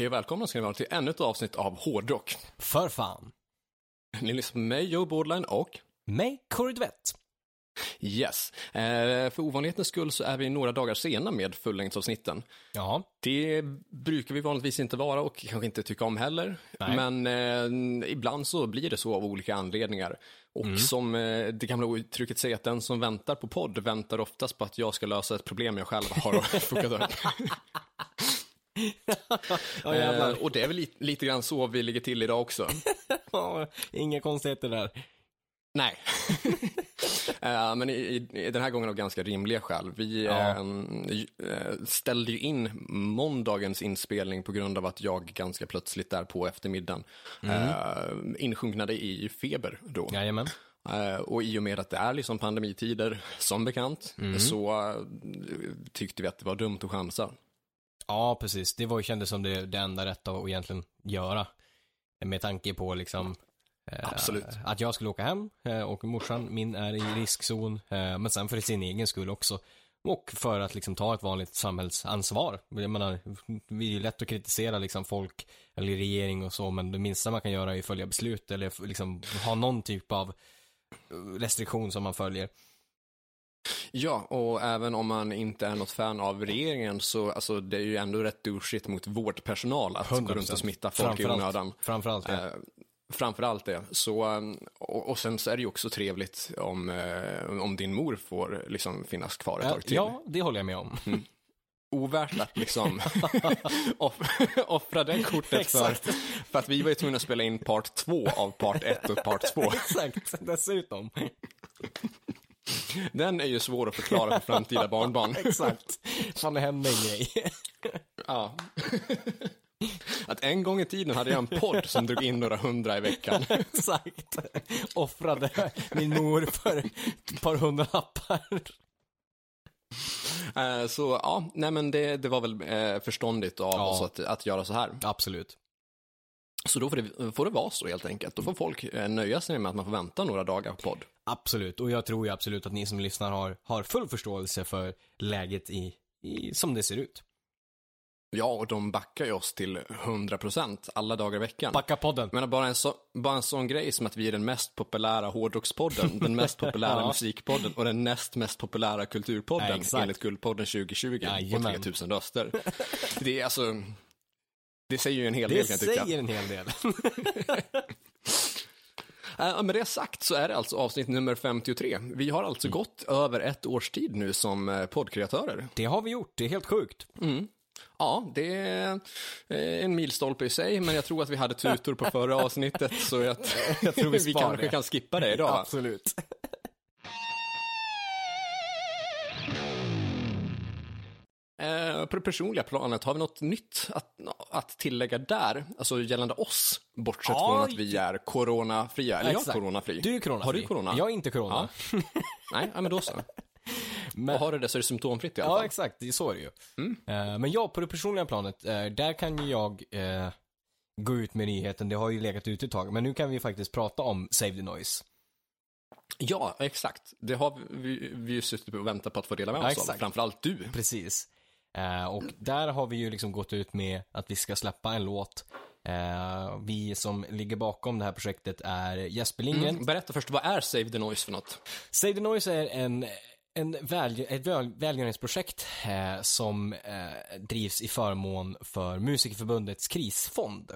Hej och välkomna ska ni vara till ännu ett avsnitt av Hårdrock. För fan. Ni lyssnar på mig, Joe Bordline och Mig, Corey Duvett. Yes. Eh, för ovanlighetens skull så är vi några dagar sena med fullängdsavsnitten. Ja. Det brukar vi vanligtvis inte vara och kanske inte tycka om heller. Nej. Men eh, ibland så blir det så av olika anledningar. Och som eh, det gamla uttrycket säger, att den som väntar på podd väntar oftast på att jag ska lösa ett problem jag själv har fokat upp. Ja, eh, och det är väl lite, lite grann så vi ligger till idag också. Inga konstigheter där. Nej. Eh, men i, i, den här gången av ganska rimliga skäl. Vi Ja. eh, ställde ju in måndagens inspelning på grund av att jag ganska plötsligt där på eftermiddagen eh, insjunknade i feber då. Jajamän. Och i och med att det är liksom pandemitider, som bekant, så eh, tyckte vi att det var dumt att chansa. Ja, precis. Det var ju kändes som det, det enda rätta att egentligen göra. Med tanke på liksom eh, Absolut. att jag skulle åka hem eh, och morsan min är i riskzon. Eh, men sen för sin egen skull också. Och för att liksom ta ett vanligt samhällsansvar. Jag menar, det är ju lätt att kritisera liksom folk eller regering och så, men det minsta man kan göra är att följa beslut eller liksom ha någon typ av restriktion som man följer. Ja, och även om man inte är något fan av regeringen så alltså, det är ju ändå rätt douchigt mot vårdpersonal att gå runt och 100%. smitta folk i Framförallt- onödan. Framförallt det. Eh, framförallt det. Så, eh, och, och sen så är det ju också trevligt om, eh, om din mor får liksom finnas kvar ett Ja, tag till. ja, det håller jag med om. Ovärt att liksom off, offra det kortet för, för att vi var ju tvungna att spela in part två av part ett och part två. Exakt, dessutom. Den är ju svår att förklara för framtida barnbarn. Exakt. Fan, det hände en grej. Ja. Att en gång i tiden hade jag en podd som drog in några hundra i veckan. Exakt. Offrade min mor för ett par hundralappar. Eh, Så ja, nej men det, det var väl eh, förståndigt av Ja. oss att, att göra så här. Absolut. Så då får det, får det vara så helt enkelt. Då får folk eh, nöja sig med att man får vänta några dagar på podd. Absolut. Och jag tror ju absolut att ni som lyssnar har, har full förståelse för läget i, i som det ser ut. Ja, och de backar ju oss till 100% alla dagar i veckan. Backa podden. Menar, bara en, så, bara en sån grej som att vi är den mest populära hårdrockspodden, den mest populära Ja. musikpodden och den näst mest populära kulturpodden Ja, exakt. enligt Guldpodden 2020 på Jajamän. 3000 röster. Det är alltså, det säger ju en hel Det del kan jag tycka. säger en hel del. Äh, med det sagt så är det alltså avsnitt nummer 53. Vi har alltså Mm. gått över ett års tid nu som eh, poddkreatörer. Det har vi gjort. Det är helt sjukt. Ja, det är eh, en milstolpe i sig, men jag tror att vi hade tutor på förra avsnittet så jag, Jag tror vi vi kanske det. kan skippa det idag. Absolut. Eh, på det personliga planet, har vi något nytt att, att tillägga där? Alltså gällande oss, bortsett Ja, från att vi är coronafria. Eller jag är Exakt. coronafri. Du är coronafri. Har du corona? Jag är inte corona. Nej, ja, men då så. Men- Och har du det så är det symptomfritt i alla Ja, fall. exakt. Det är så är det ju. Mm. Eh, men ja, på det personliga planet, eh, där kan ju jag eh, gå ut med nyheten. Det har ju legat ute ett tag, men nu kan vi faktiskt prata om Save the Noise. Ja, exakt. Det har vi, vi ju suttit och väntat på att få dela med Ja, oss av. exakt. Framförallt du. Precis. Eh, och där har vi ju liksom gått ut med att vi ska släppa en låt. Eh, vi som ligger bakom det här projektet är Jesper Lindgren. Mm. Berätta först, vad är Save the Noise för något? Save the Noise är en, en väl, ett väl, välgörenhetsprojekt eh, som eh, drivs i förmån för Musikerförbundets krisfond.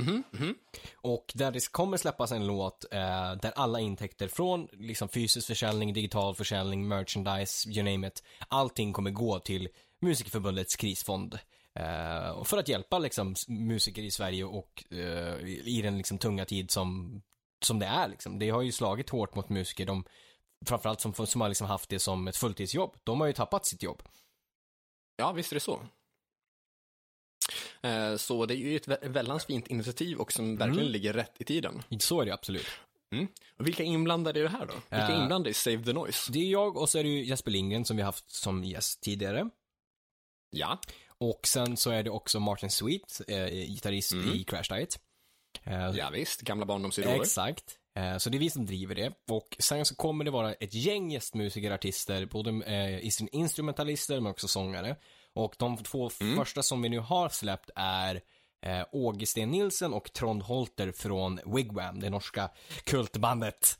Mhm, Och där det kommer släppas en låt eh, där alla intäkter från liksom fysisk försäljning, digital försäljning, merchandise, you name it. Allting kommer gå till Musikerförbundets krisfond. Eh, för att hjälpa liksom musiker i Sverige och eh, i den liksom tunga tid som, som det är liksom. Det har ju slagit hårt mot musiker. De, framförallt som, som har liksom haft det som ett fulltidsjobb. De har ju tappat sitt jobb. Ja, visst är det så. Eh, Så det är ju ett vä- väldans fint initiativ och som verkligen Mm. ligger rätt i tiden. Så är det absolut. Och vilka är inblandade i det här då? Vilka är Eh, inblandade i Save the Noise? Det är jag och så är det ju Jesper Lindgren som vi haft som gäst tidigare. Ja. Och sen så är det också Martin Sweet, eh, gitarrist Mm. i Crash Diet. Eh, Ja, visst, gamla barndomsidoler. Exakt. Eh, Så det är vi som driver det. Och sen så kommer det vara ett gäng gästmusiker, artister, både eh, instru- instrumentalister men också sångare. Och de två första som vi nu har släppt är eh, Åge Sten Nilsen och Trond Holter från Wigwam, det norska kultbandet.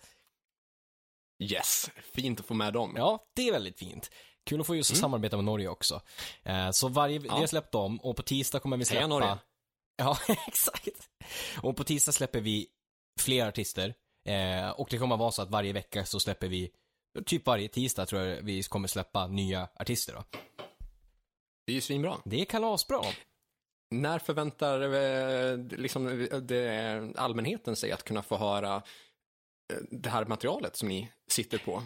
Yes, fint att få med dem. Ja, det är väldigt fint. Kul att få just samarbeta med Norge också. Eh, så varje, vi har släppt dem och på tisdag kommer vi Heja släppa... Norge. Ja, exakt. Och på tisdag släpper vi fler artister. Eh, och det kommer vara så att varje vecka så släpper vi, typ varje tisdag tror jag vi kommer släppa nya artister då. Det är ju svinbra. Det är kalasbra. När förväntar eh, liksom, det, allmänheten sig att kunna få höra det här materialet som ni sitter på?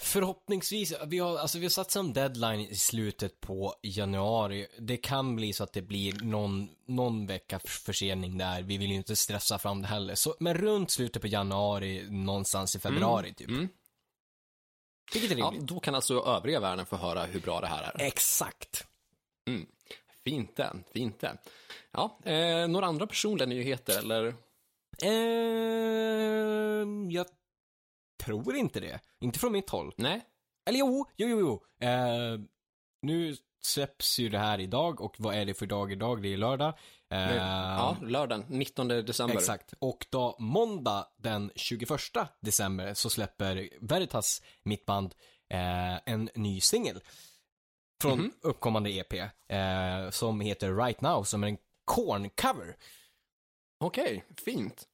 Förhoppningsvis, vi har, alltså vi har satt som deadline i slutet på januari. Det kan bli så att det blir någon, någon vecka försening där. Vi vill ju inte stressa fram det heller. Så, men runt slutet på januari, någonstans i februari typ. Mm. Vilket är Ja, då kan alltså övriga världen få höra hur bra det här är. Exakt. Mm. Fint det, fint det. Ja, eh, några andra personliga nyheter eller? Ehm, jag tror inte det. Inte från mitt håll. Nej? Eller jo, jo, jo, jo. Eh, nu släpps ju det här idag och vad är det för dag idag? Det är lördag. Eh, Ja, lördagen, 19 december. Exakt. Och då måndag den 21 december så släpper Veritas, mitt band, eh, en ny singel. Från Mhm. uppkommande EP. Eh, som heter Right Now, som är en Korn-cover. Okej, fint.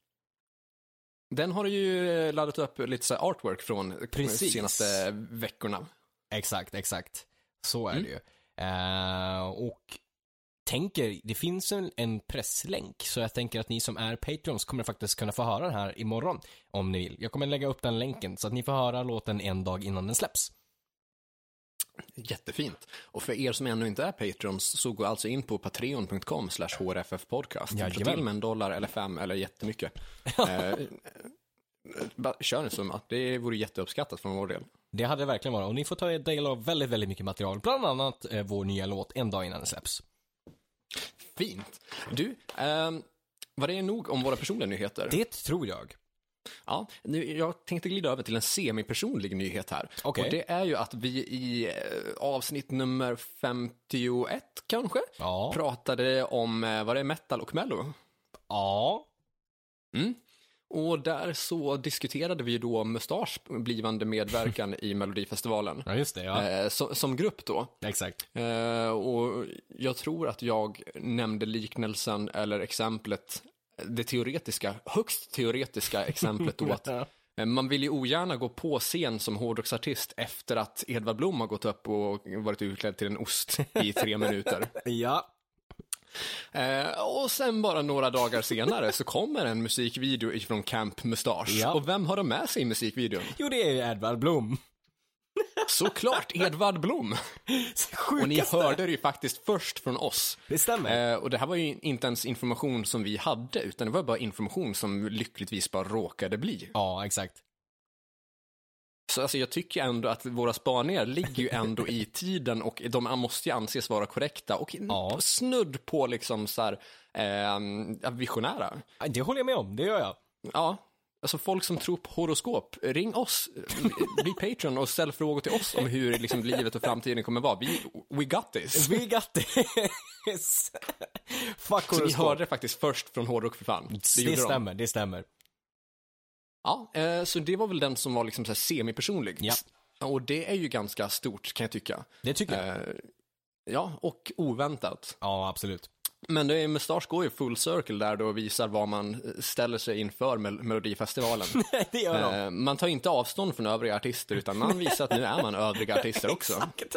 Den har ju eh, laddat upp lite så artwork från de Precis. senaste veckorna. Exakt, exakt. Så är Mm. det ju. Eh, och tänker, det finns en, en presslänk, så jag tänker att ni som är Patreons kommer faktiskt kunna få höra den här imorgon, om ni vill. Jag kommer lägga upp den länken, så att ni får höra låten en dag innan den släpps. Jättefint. Och för er som ännu inte är Patrons så gå alltså in på patreon.com slash hrffpodcast. Jajamän. till med en dollar eller fem eller jättemycket. eh, kör en summa. Det vore jätteuppskattat från vår del. Det hade det verkligen varit, och ni får ta del av väldigt, väldigt mycket material, bland annat eh, vår nya låt En dag innan den släpps. Fint. Du, ehm, vad det nog om våra personliga nyheter. Det tror jag. Ja, nu, jag tänkte glida över till en semipersonlig nyhet här. Okej. Och det är ju att vi i eh, avsnitt nummer 51 kanske Ja. pratade om, eh, vad det är, metal och mello. Ja. Mm. Och där så diskuterade vi ju då Mustasch blivande medverkan i Melodifestivalen. Ja, just det, ja. Eh, som, som grupp då. Exakt. Eh, och jag tror att jag nämnde liknelsen eller exemplet, det teoretiska, högst teoretiska exemplet då att eh, man vill ju ogärna gå på scen som hårdrocksartist efter att Edvard Blom har gått upp och varit utklädd till en ost i tre minuter. Ja. Eh, och sen bara några dagar senare så kommer en musikvideo ifrån Camp Mustache. Ja. Och vem har de med sig i musikvideon? Jo, det är ju Edvard Blom. Såklart Edvard Blom! Och ni Sjukaste. hörde det ju faktiskt först från oss. Det stämmer. Eh, och det här var ju inte ens information som vi hade, utan det var bara information som lyckligtvis bara råkade bli. Ja, exakt. Så alltså, jag tycker ändå att våra spaningar ligger ju ändå i tiden och de måste ju anses vara korrekta och Ja. snudd på liksom så här, eh, visionära. Det håller jag med om, det gör jag. Ja, alltså folk som tror på horoskop, ring oss, bli Patreon och ställ frågor till oss om hur liksom, livet och framtiden kommer vara. Vi, we got this. We got this. Fuck Så ni horoskop. hörde det faktiskt först från Hårdrock för fan. Det, Det, gjorde de. stämmer, det stämmer. Ja, eh, så det var väl den som var liksom så här semipersonlig. Ja. Och det är ju ganska stort kan jag tycka. Det tycker jag. Eh, ja, och oväntat. Ja, absolut. Men det är, Mustasch går ju full circle där då och visar vad man ställer sig inför Mel- Melodifestivalen. det gör de. Eh, man tar inte avstånd från övriga artister utan man visar att nu är man övriga artister också. Exakt.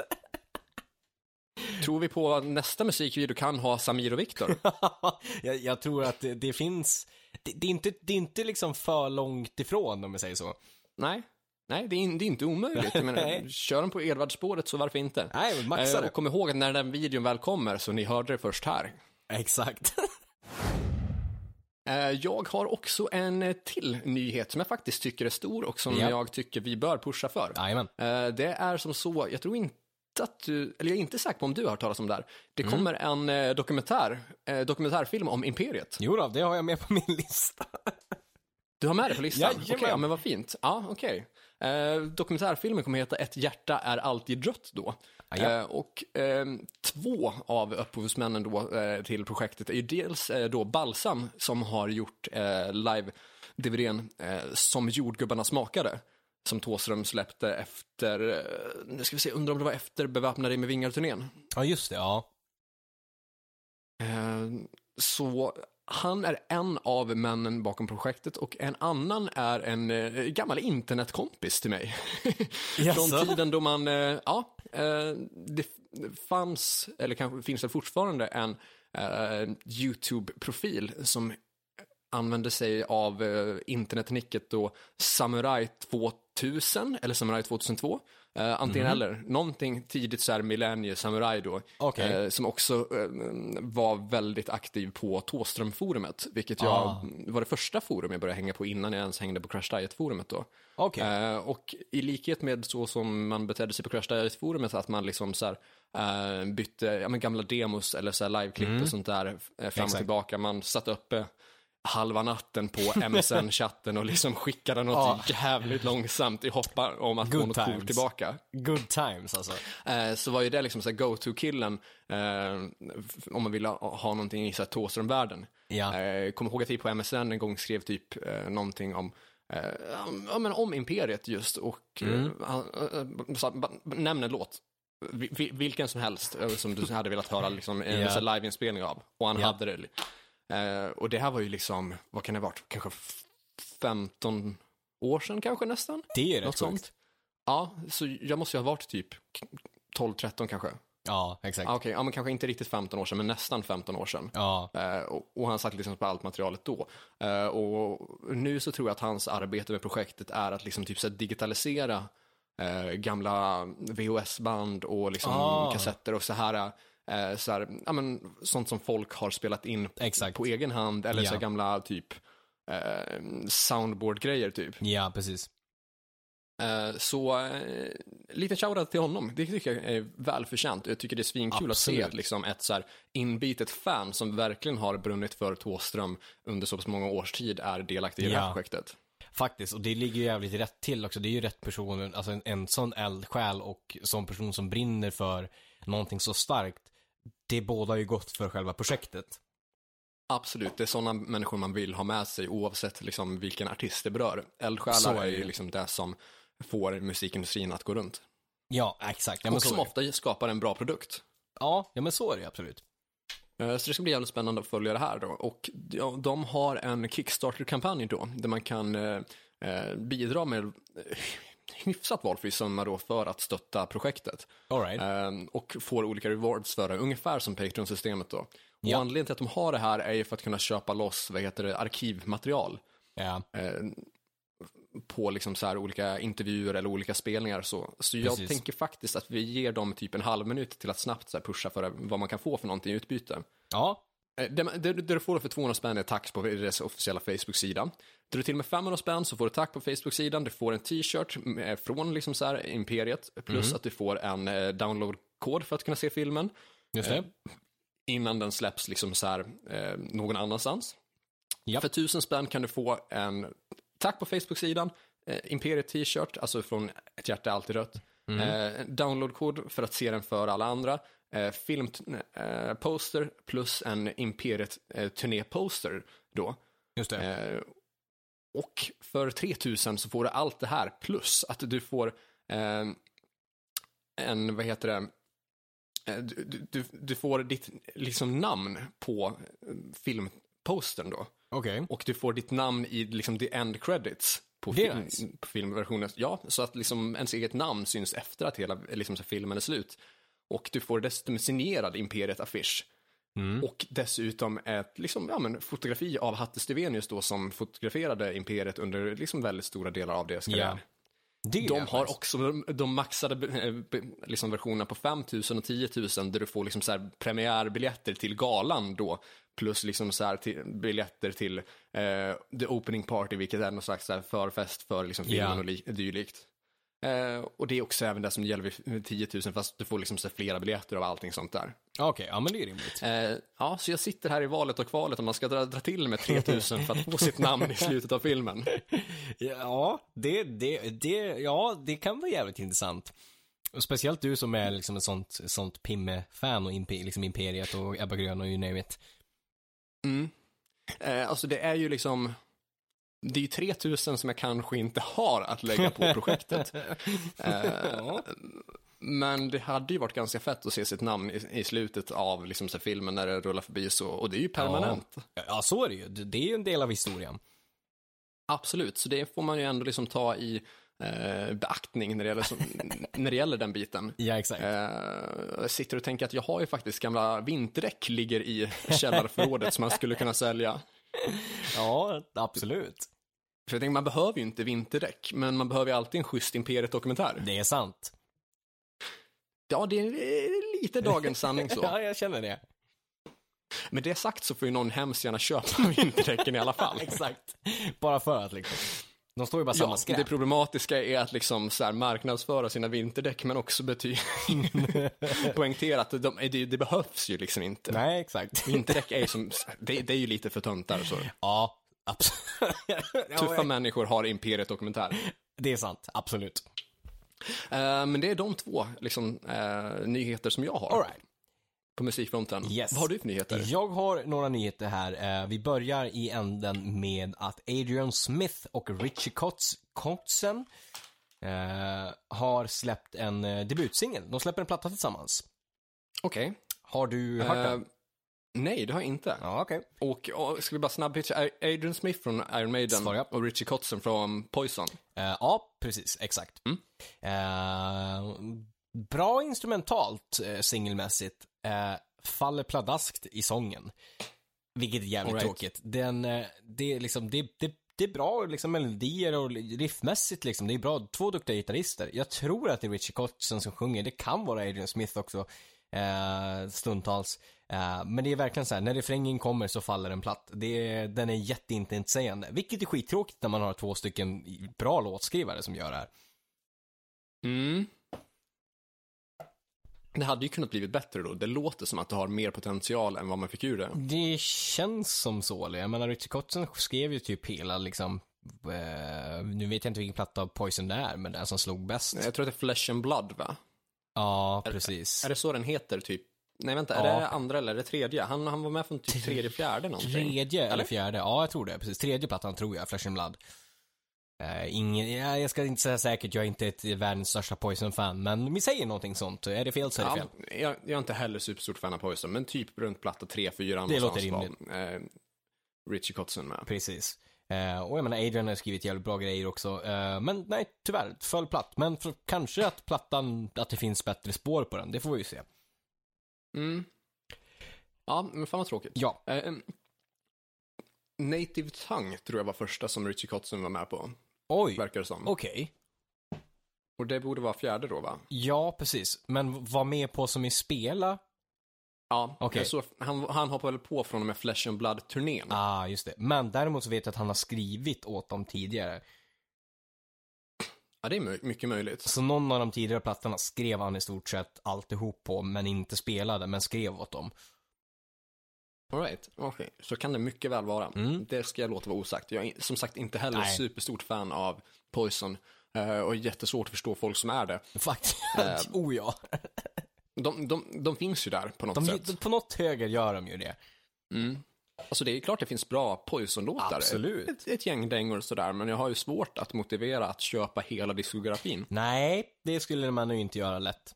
Tror vi på att nästa musikvideo kan ha Samir och Viktor? jag, jag tror att det, det finns, det, det, är inte, det är inte liksom för långt ifrån om jag säger så. Nej. Nej, det är, det är inte omöjligt. Jag menar, Nej. kör de på Edvard-spåret så varför inte? Nej, maxa Eh, det. och kom ihåg att när den videon väl kommer så ni hörde det först här. Exakt. Eh, Jag har också en eh, till nyhet som jag faktiskt tycker är stor och som Ja. jag tycker vi bör pusha för. Jajamän. Eh, Det är som så, jag tror inte att du, eller jag är inte säker på om du har hört talas om det här. Det Mm. kommer en dokumentär, dokumentärfilm om Imperiet. Jo då, det har jag med på min lista. Du har med det på listan? Okej, ja, men vad fint. Ja, okej. Eh, dokumentärfilmen kommer heta Ett hjärta är alltid rött då. Ja. Eh, och eh, två av upphovsmännen då, eh, till projektet är ju dels eh, då Balsam som har gjort eh, live-DVDn eh, som jordgubbarna smakade. Som Thåström släppte efter, nu ska vi se, undrar om det var efter Beväpna dig med vingar-turnén. Ja, just det. Ja. Eh, så han är en av männen bakom projektet och en annan är en eh, gammal internetkompis till mig. Från tiden då man, eh, ja, eh, det fanns, eller kanske finns det fortfarande, en eh, YouTube-profil som använde sig av eh, internetnicket då Samurai 2000 eller Samurai 2002. Eh, antingen eller, någonting tidigt så här millennie Samurai då. Okej. Eh, som också eh, var väldigt aktiv på Tåström-forumet, vilket jag Ah. var det första forum jag började hänga på innan jag ens hängde på Crash Diet-forumet då. Eh, och i likhet med så som man betedde sig på Crash Diet-forumet, att man liksom så här, bytte ja, gamla demos eller så här liveklipp och sånt där fram och Exakt. tillbaka. Man satt uppe halva natten på MSN-chatten och liksom skickade något Ja. jävligt långsamt i hoppar om att få Good något times. coolt tillbaka. Good times alltså. Eh, så var ju det liksom så här go-to-killen eh, om man ville ha, någonting i så här Thåström-världen. Ja. Eh, kommer ihåg att vi på MSN en gång skrev typ eh, någonting om ja, men om Imperiet just och Mm. nämn en låt. Vi- vi- Vilken som helst som du hade velat höra liksom, en här liveinspelning av. Och han Ja. hade det. Eh, och det här var ju liksom, vad kan det ha varit, kanske f- 15 år sedan kanske nästan? Det är Något rätt sjukt. sånt. Ja, så jag måste ju ha varit typ 12-13 kanske. Ja, exakt. Ah, Okej, ja men kanske inte riktigt 15 år sedan, men nästan 15 år sedan. Ja. Eh, och, och han satt liksom på allt materialet då. Eh, och nu så tror jag att hans arbete med projektet är att liksom typ så digitalisera eh, gamla VHS-band och liksom Ah. kassetter och så här, eh, så här ja, men, sånt som folk har spelat in Exakt. på egen hand eller så Ja. gamla typ eh, soundboard-grejer typ. Ja, precis. Eh, Så eh, liten shoutout till honom. Det tycker jag är välförtjänt. Jag tycker det är svinkul att se att liksom ett så här inbitet fan som verkligen har brunnit för Thåström under så pass många års tid är delaktig i det här projektet. Faktiskt, och det ligger ju jävligt rätt till också. Det är ju rätt person, alltså en, en sån eldsjäl och sån person som brinner för någonting så starkt. Det båda ju gott för själva projektet. Absolut, det är sådana människor man vill ha med sig oavsett liksom vilken artist det berör. Eldsjälar är ju liksom det som får musikindustrin att gå runt. Ja, exakt. Ja, men och som ofta skapar en bra produkt. Ja, ja, men så är det absolut. Eh, Så det ska bli jävligt spännande att följa det här då. Och de har en Kickstarter-kampanj då, där man kan eh, eh, bidra med eh, hyfsat valfri summa då för att stötta projektet. All right. Eh, och får olika rewards för det, ungefär som Patreon-systemet då. Och Ja. anledningen till att de har det här är ju för att kunna köpa loss, vad heter det, arkivmaterial. Ja, Eh, på liksom så här olika intervjuer eller olika spelningar så. Så jag Precis. tänker faktiskt att vi ger dem typ en halv minut till att snabbt så pusha för vad man kan få för någonting i utbyte. ja, Det, det, det du får för 200 spänn är tack på deras officiella Facebook-sida. Det du till med 500 spänn så får du tack på Facebook-sidan. Du får en t-shirt eh, från liksom så här Imperiet plus Mm. att du får en eh, download-kod för att kunna se filmen just det. Eh, innan den släpps liksom så här eh, någon annanstans. Japp. För 1000 spänn kan du få en tack på Facebook-sidan, eh, Imperiet t-shirt, alltså från ett hjärta är alltid rött. Mm. Eh, download-kod för att se den för alla andra. Eh, Filmposter eh, plus en Imperiet eh, då. Just det. Eh, och för 3000 så får du allt det här plus att du får en, vad heter det, du, du- du, får ditt liksom namn på filmpostern då. Okej. Och du får ditt namn i liksom the end credits på, film, nice. på filmversionen. Ja, så att liksom ens eget namn syns efter att hela liksom, filmen är slut. Och du får dessutom signerad Imperiet-affisch. Mm. Och dessutom ett liksom, ja, men, fotografi av Hatte Stevenius då som fotograferade Imperiet under liksom, väldigt stora delar av deras karriär. Det De har nice. också de, de maxade eh, liksom versionerna på 5 000 och 10 000 där du får liksom så här premiärbiljetter till galan då. Plus liksom så här till, biljetter till eh, the opening party, vilket är någon slags så här förfest för liksom filmen Ja. och li- dylikt. Eh, och det är också även det som gäller vid 10 000 fast du får liksom så flera biljetter av allting sånt där. Okej, ja men det är rimligt. Eh, ja, så jag sitter här i valet och kvalet om man ska dra, dra till med 3000 för att få sitt namn i slutet av filmen. Ja, det, det, det, ja, det kan vara jävligt intressant. Och speciellt du som är liksom ett sånt, sånt Pimme-fan och liksom Imperiet och Ebba Grön och you name it. Mm. Eh, alltså det är ju liksom, det är ju 3000 som jag kanske inte har att lägga på projektet. eh, men det hade ju varit ganska fett att se sitt namn i, i slutet av liksom, så filmen när det rullar förbi så, och det är ju permanent. Ja. ja, så är det ju. Det är ju en del av historien. Absolut, så det får man ju ändå liksom ta i eh, beaktning när det, gäller, som, när det gäller den biten. Ja, exakt. Eh, sitter och tänker att jag har ju faktiskt gamla vinterdäck ligger i källarförrådet som man skulle kunna sälja. Ja, absolut. För jag tänker, man behöver ju inte vinterdäck, men man behöver ju alltid en schysst Imperiet-dokumentär. Det är sant. Ja, det är lite dagens sanning så. Ja, jag känner det. Med det sagt så får ju någon hemskt gärna köpa vinterdäcken i alla fall. Exakt. Bara för att liksom. De står ju bara samma Ja, skräp. det problematiska är att liksom så här marknadsföra sina vinterdäck men också bety- poängtera att de, det, det behövs ju liksom inte. Nej, exakt. Vinterdäck är ju som, det, det är ju lite för töntar så. Ja, absolut. Tuffa människor har Imperiet dokumentär. Det är sant, absolut. Eh, men det är de två liksom, eh, nyheter som jag har All right. På musikfronten. Yes. Vad har du för nyheter? Jag har några nyheter här. Eh, Vi börjar i änden med att Adrian Smith och Richie Kotz, Kotzen eh, har släppt en eh, debutsingel. De släpper en platta tillsammans. Okej. Har du hört Eh, den? nej, det har jag inte. Ja, okej. Och, och ska vi bara snabbpitcha Adrian Smith från Iron Maiden Svar ja. och Richie Kotzen från Poison. Eh, ja, precis. Exakt. Mm. Eh, bra instrumentalt singelmässigt. Eh, faller pladaskt i sången. Vilket är jävligt right. tråkigt. Den, eh, det är liksom, det, det, det är bra liksom melodier och riffmässigt liksom. Det är bra, två duktiga gitarrister. Jag tror att det är Richie Kotzen som sjunger. Det kan vara Adrian Smith också. Eh, stundtals. Eh, men det är verkligen så här, när refrängen kommer så faller den platt. Det är, den är jätteintetsägande. Vilket är skittråkigt när man har två stycken bra låtskrivare som gör det här. Mm. Det hade ju kunnat blivit bättre då. Det låter som att det har mer potential än vad man fick ur det. Det känns som så. Jag menar, Richie Kotzen skrev ju typ hela liksom, eh, nu vet jag inte vilken platta av Poison det är, men den som slog bäst. Jag tror att det är Flesh and Blood, va? Ja, precis. Är det så den heter, typ? Nej, vänta, är Ja. det andra eller är det tredje? Han, han var med från typ tredje, fjärde någonting. Tredje eller Eller? fjärde? Ja, jag tror det. Precis. Tredje plattan tror jag, Flesh and Blood. Eh, ingen, ja, jag ska inte säga säkert, jag är inte ett världens största Poison-fan, men vi säger någonting sånt. Är det fel så är det fel. Ja, jag, jag är inte heller superstort fan av Poison, men typ runt platta 3-4 Det låter var, eh, Richie Kotzen med. Precis. Eh, och jag menar, Adrian har skrivit jävligt bra grejer också. Eh, men nej, tyvärr, föll platt. Men för, kanske att plattan, att det finns bättre spår på den, det får vi ju se. Mm. Ja, men fan vad tråkigt. Ja. Native Tongue tror jag var första som Richie Kotzen var med på, Oj, verkar det som. okej. Och det borde vara fjärde då, va? Ja, precis. Men var med på som i spela? Ja, Okej. jag såg, han, han hoppade väl på från och med Flesh and Blood-turnén. Ah, just det. Men däremot så vet jag att han har skrivit åt dem tidigare. Ja, det är my- mycket möjligt. Så någon av de tidigare plattorna skrev han i stort sett alltihop på, men inte spelade, men skrev åt dem. All right. okej. Så kan det mycket väl vara. Mm. Det ska jag låta vara osagt. Jag är som sagt inte heller Nej. superstort fan av Poison. eh, och jättesvårt att förstå folk som är det. Faktiskt. Eh, oh ja. De, de, de finns ju där på något De, sätt. på något höger gör de ju det. Mm. Alltså det är klart det finns bra Poison-låtar. Absolut. Ett, ett gäng dängor och sådär, men jag har ju svårt att motivera att köpa hela diskografin. Nej, det skulle man ju inte göra lätt.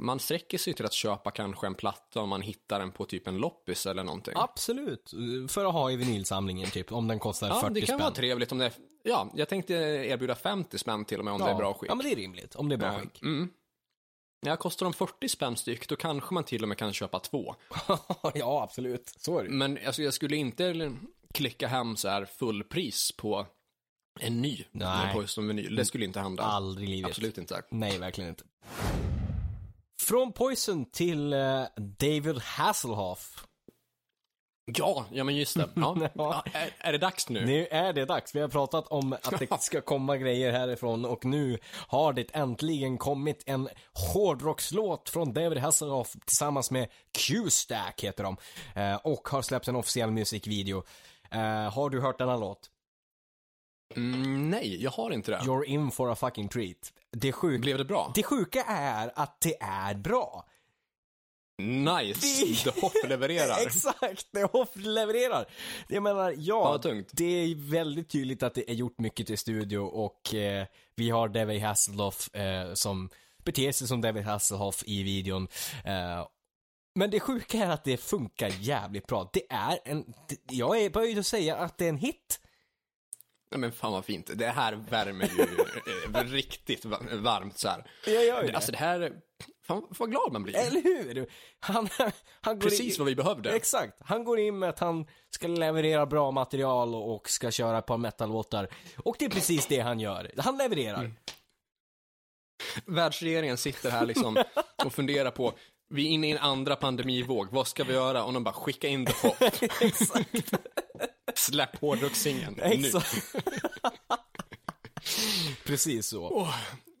Man sträcker sig till att köpa kanske en platta om man hittar den på typ en loppis eller någonting. Absolut. För att ha i vinylsamlingen typ, om den kostar Ja, 40 det kan spänn. vara trevligt om det är, ja, jag tänkte erbjuda 50 spänn till och med om det är bra skick. Ja, men det är rimligt. Om det är bra Eh, skick. Mm. Ja, kostar de 40 spänn styck, då kanske man till och med kan köpa två. ja, absolut. Så är det. Men alltså, jag skulle inte klicka hem så här fullpris på en ny Nej. Poison-vinyl. Det skulle inte hända. Aldrig i livet. Absolut inte. Nej, verkligen inte. Från Poison till eh, David Hasselhoff. Ja, ja men just det. Ja. Ja, är, är det dags nu? Nu är det dags. Vi har pratat om att det ska komma grejer härifrån och nu har det äntligen kommit en hårdrockslåt från David Hasselhoff tillsammans med Q-Stack heter de. Eh, och har släppt en officiell musikvideo. Eh, har du hört denna låt? Mm, nej, jag har inte det. You're in for a fucking treat. Det, sjuk... Blev det bra? det sjuka är att det är bra. Nice! The Hoff levererar. Exakt, det Hoff levererar. Jag menar, ja, tungt. det är väldigt tydligt att det är gjort mycket till studio och eh, vi har David Hasselhoff eh, som beter sig som David Hasselhoff i videon. Eh, men det sjuka är att det funkar jävligt bra. Det är en, det, jag är böjd att säga att det är en hit. Nej, men fan vad fint. Det här värmer ju eh, riktigt va- varmt så här. Jag gör ju Det, alltså det här, fan vad glad man blir. Eller hur? Han, han går Precis in, vad vi behövde. Exakt. Han går in med att han ska leverera bra material och ska köra ett par metal-låtar. Och det är precis det han gör. Han levererar. Mm. Världsregeringen sitter här liksom och funderar på, vi är inne i en andra pandemivåg, vad ska vi göra? Och de bara, skicka in The Hoff. Exakt. Släpp hårdrockssingeln nu. Precis så. Åh,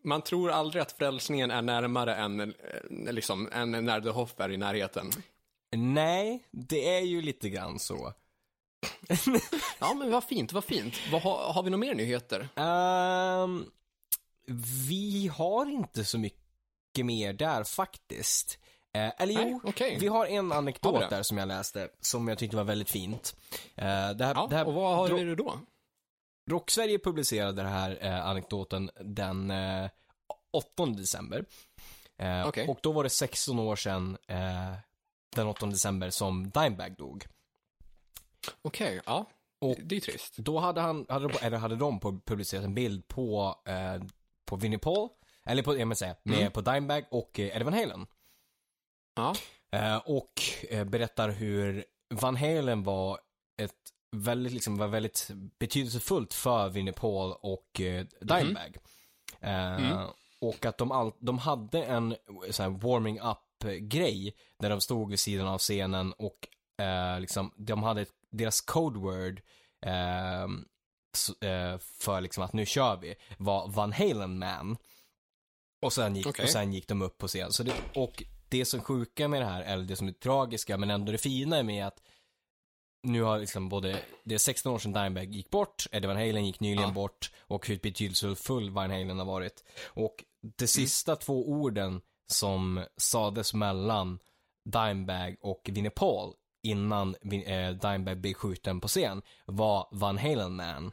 man tror aldrig att frälsningen är närmare än, eh, liksom, än när The Hoff är i närheten. Nej, det är ju lite grann så. Ja, men vad fint, vad fint. Vad, har, har vi några mer nyheter? Ehm, vi har inte så mycket mer där faktiskt. Eh, eller jo, okej. vi har en Har anekdot det? där som jag läste, som jag tyckte var väldigt fint. Eh, det här, Ja, det här, och vad har vi då? Rock-Sverige publicerade den här eh, anekdoten den eh, 8 december. Eh, Okej. Och då var det 16 år sedan eh, den 8 december som Dimebag dog. Okej, ja. Och- det är trist. Då hade han, hade, de- eller hade de pu- publicerat en bild på, eh, på Vinnie Paul, eller på, jag menar säga, med, Mm. på Dimebag och eh, Eddie Van Halen. Ja. Eh, och eh, berättar hur Van Halen var ett väldigt, liksom, var väldigt betydelsefullt för Vinnie Paul och eh, Dimebag. Eh, Mm. Och att de, all, de hade en så här, warming up-grej där de stod vid sidan av scenen och eh, liksom, de hade ett, deras code word eh, s- eh, för liksom att nu kör vi var Van Halen Man. Och sen gick, Okej. och sen gick de upp på scen. Så det, och det som sjuka med det här, eller det som är tragiska, men ändå det fina med att nu har liksom både, det är 16 år sedan Dimebag gick bort, Eddie Van Halen gick nyligen Ja. bort och hur betydelsefull Van Halen har varit. Och de sista två orden som sades mellan Dimebag och Vinnie Paul innan eh, Dimebag blev skjuten på scen var Van Halen Man.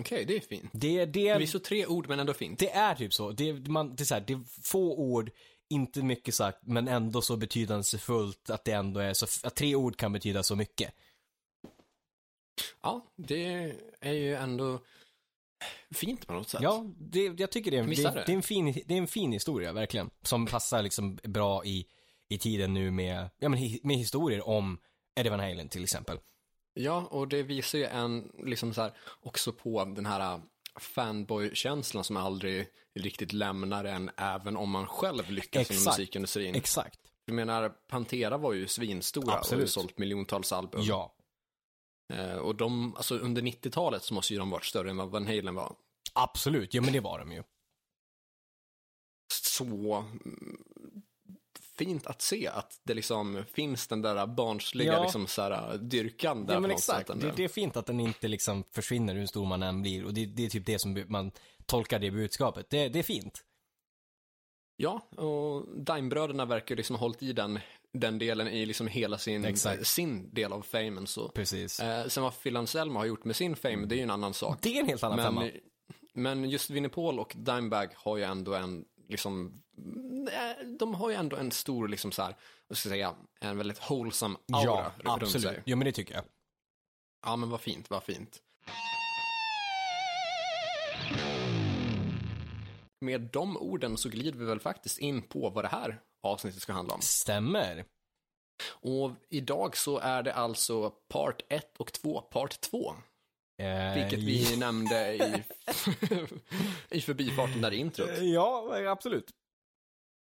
Okej, det är fint. Det, det, Det är så tre ord, men ändå fint. det är typ så. Det, man, det, är så här, det är få ord, inte mycket sagt, men ändå så betydelsefullt att det ändå är så, att tre ord kan betyda så mycket. Ja, det är ju ändå fint på något sätt. Ja, det, jag tycker det är, Visst det, det? är en fin, det är en fin historia, verkligen. Som passar liksom bra i, i tiden nu med, ja, men, med historier om Eddie Van Halen till exempel. Ja, och det visar ju en, liksom så här, också på den här fanboy-känslan som aldrig riktigt lämnar en, även om man själv lyckas inom musikindustrin. Exakt. Jag menar, Pantera var ju svinstora och Absolut. sålt miljontals album. Ja, Eh, och de, alltså under 90-talet så måste ju de varit större än vad Van Halen var. absolut. Ja, men det var de ju. Så mm, fint att se att det liksom finns den där barnsliga Ja. liksom så här, dyrkan där Ja, men exakt. sätt. Det, det är fint att den inte liksom försvinner hur stor man än blir. Och det, det är typ det som man tolkar det budskapet. Det, det är fint. Ja, och Dime-bröderna verkar liksom ha hållit i den, den delen i liksom hela sin, Exakt. sin del av famen. Så. Precis. Eh, sen vad Phil Anselmo har gjort med sin fame, det är ju en annan sak. Det är en helt annan femma. Men, men just Vinnie Paul och Dimebag har ju ändå en, liksom, eh, de har ju ändå en stor, liksom så här, vad ska jag säga, en väldigt wholesome aura Ja, runt absolut. sig. Ja, men det tycker jag. Ja, men vad fint, vad fint. Med de orden så glider vi väl faktiskt in på vad det här avsnittet ska handla om. Stämmer. Och idag så är det alltså part 1 och 2, part 2. Eh, Vilket vi nämnde i, i förbifarten där i introt. Ja, absolut.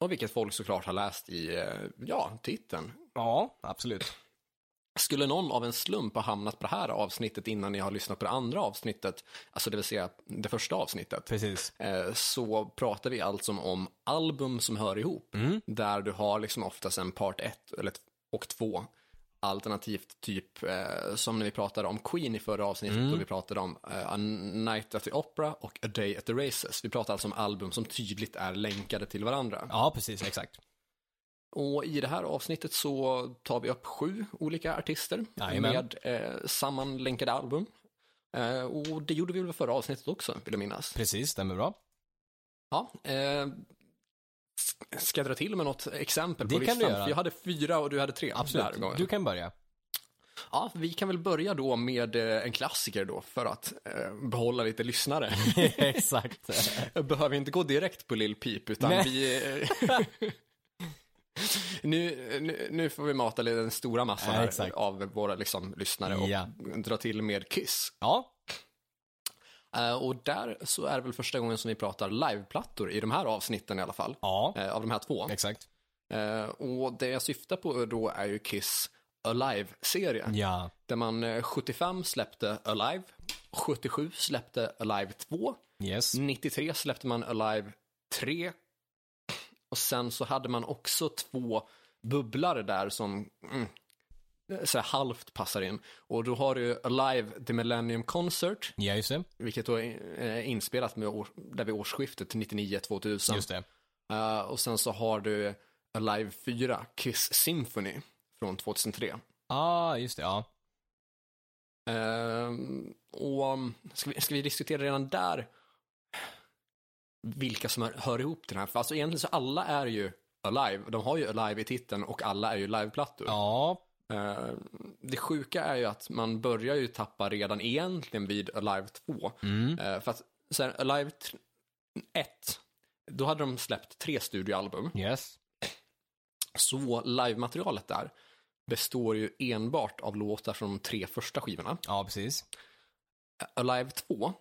Och vilket folk såklart har läst i, eh, ja, titeln. Ja, absolut. Skulle någon av en slump ha hamnat på det här avsnittet innan ni har lyssnat på det andra avsnittet, alltså det vill säga det första avsnittet, Precis. eh, så pratar vi alltså om album som hör ihop. Mm. Där du har liksom oftast en part 1 eller t- och 2 Alternativt typ eh, som när vi pratade om Queen i förra avsnittet Mm. och vi pratade om eh, A Night at the Opera och A Day at the Races. Vi pratar alltså om album som tydligt är länkade till varandra. Ja, precis, exakt. Och i det här avsnittet så tar vi upp sju olika artister Jajamän. med eh, sammanlänkade album. Eh, och det gjorde vi väl förra avsnittet också, vill jag minnas. Precis, stämmer bra. Ja, eh, ska jag dra till med något exempel Det på kan listan? du göra. För jag hade fyra och du hade tre. Absolut. Du kan börja. Ja, vi kan väl börja då med eh, en klassiker då för att eh, behålla lite lyssnare. exakt. Behöver inte gå direkt på Lil Peep utan Nej. vi... eh, nu, nu, nu får vi mata den stora massan Ja, av våra liksom, lyssnare och Ja. dra till med Kiss. Ja, och där så är det väl första gången som vi pratar liveplattor i de här avsnitten i alla fall. ja, eh, av de här två. exakt. Eh, och det jag syftar på då är ju Kiss Alive-serie. Ja, Där man eh, 75 släppte Alive, 77 släppte Alive 2, yes. 93 släppte man Alive 3 och sen så hade man också två bubblare där som mm, så här halvt passar in. Och då har du Alive The Millennium Concert, Ja, just det. vilket då är eh, inspelat med år, där vid årsskiftet 99-2000. Just det. Eh, och sen så har du Alive 4, Kiss Symphony från 2003. Ah, just det, ja. Ehm, och um, ska vi, ska vi diskutera redan där vilka som hör, hör ihop till den här? För alltså egentligen så alla är ju Alive. De har ju Alive i titeln och alla är ju liveplattor. Ja, det sjuka är ju att man börjar ju tappa redan egentligen vid Alive 2. mm. Ehm, för att så här, Alive 1, då hade de släppt tre studioalbum. yes. Så livematerialet där består ju enbart av låtar från de tre första skivorna. Ja, precis. Alive 2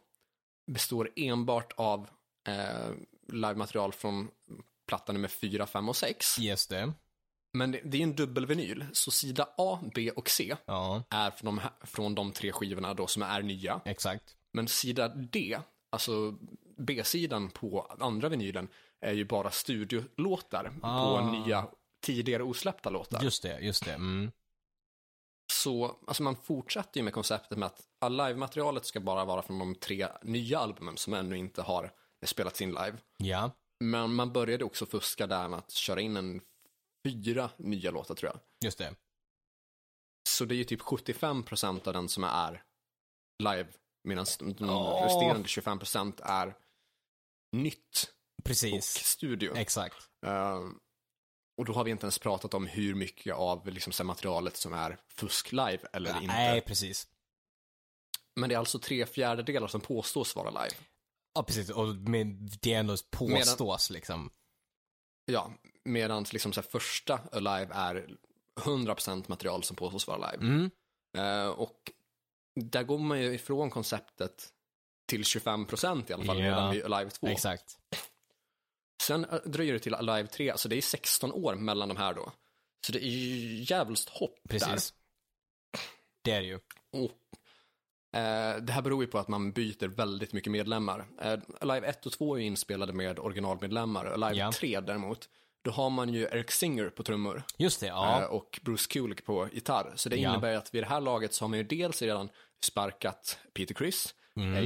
består enbart av eh, livematerial från platta nummer 4, 5 och 6. Just det. Men det, det är en dubbelvinyl, så sida A, B och C Ja, är från de, från de tre skivorna då som är nya. exakt. Men sida D, alltså B-sidan på andra vinylen, är ju bara studiolåtar Ah. på nya, tidigare osläppta låtar. Just det, just det. Mm. Så alltså man fortsätter ju med konceptet med att all live-materialet ska bara vara från de tre nya albumen som ännu inte har spelats in live. Ja, Men man började också fuska där med att köra in en fyra nya låtar tror jag. just det. Så det är ju typ 75% av den som är live medan de Åh. resterande 25% är nytt och Precis. studio. Exakt. Ehm, och då har vi inte ens pratat om hur mycket av liksom, så materialet som är fusk live eller inte. Nej, precis. Men det är alltså tre fjärdedelar som påstås vara live. Ja, precis. Och med, det ändå påstås liksom. Ja, medan liksom så första Alive är 100% material som påstås vara live. Mm. Eh, och där går man ju ifrån konceptet till 25% i alla fall Ja, redan vid Alive 2. Exakt. Sen eh, dröjer det till Alive 3, alltså det är 16 år mellan de här då. Så det är ju jävligt hopp Precis. Det är det ju. där. Och, eh, det här beror ju på att man byter väldigt mycket medlemmar. Eh, Alive 1 och 2 är ju inspelade med originalmedlemmar. Alive Ja. 3 däremot, då har man ju Eric Singer på trummor. Just det, eh, ja. och Bruce Kulick på gitarr. Så det Ja. innebär att vid det här laget så har man ju dels redan sparkat Peter Criss,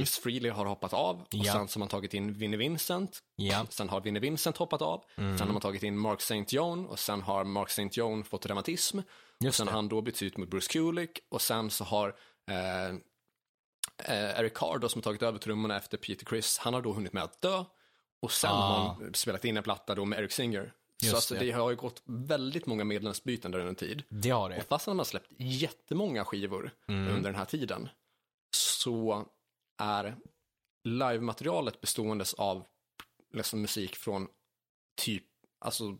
Ace Frehley har hoppat av och Mm. Ja. sen så har man tagit in Vinnie Vincent. Ja. Sen har Vinnie Vincent hoppat av. Mm. Sen har man tagit in Mark St. John och sen har Mark St. John fått reumatism. Och sen det. har han då bytts ut mot Bruce Kulick och sen så har eh, eh, Eric Carr då, som har tagit över trummorna efter Peter Criss, han har då hunnit med att dö. Och sen Ah. har han spelat in en platta då med Eric Singer. Just så alltså, det. det har ju gått väldigt många medlemsbyten under en tid. Det har det. Och fast han har släppt jättemånga skivor Mm. under den här tiden så är livematerialet beståendes av liksom musik från typ, alltså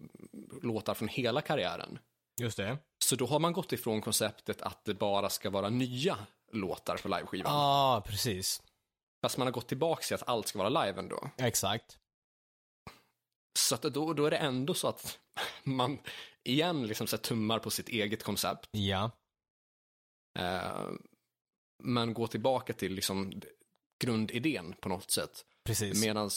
låtar från hela karriären. Just det. Så då har man gått ifrån konceptet att det bara ska vara nya låtar på liveskivan. Ja, ah, precis. Fast man har gått tillbaka till att allt ska vara live ändå. Exakt. Så att då, då är det ändå så att man igen liksom så tummar på sitt eget koncept. Ja. Eh, men går tillbaka till liksom grundidén på något sätt. Precis. Medan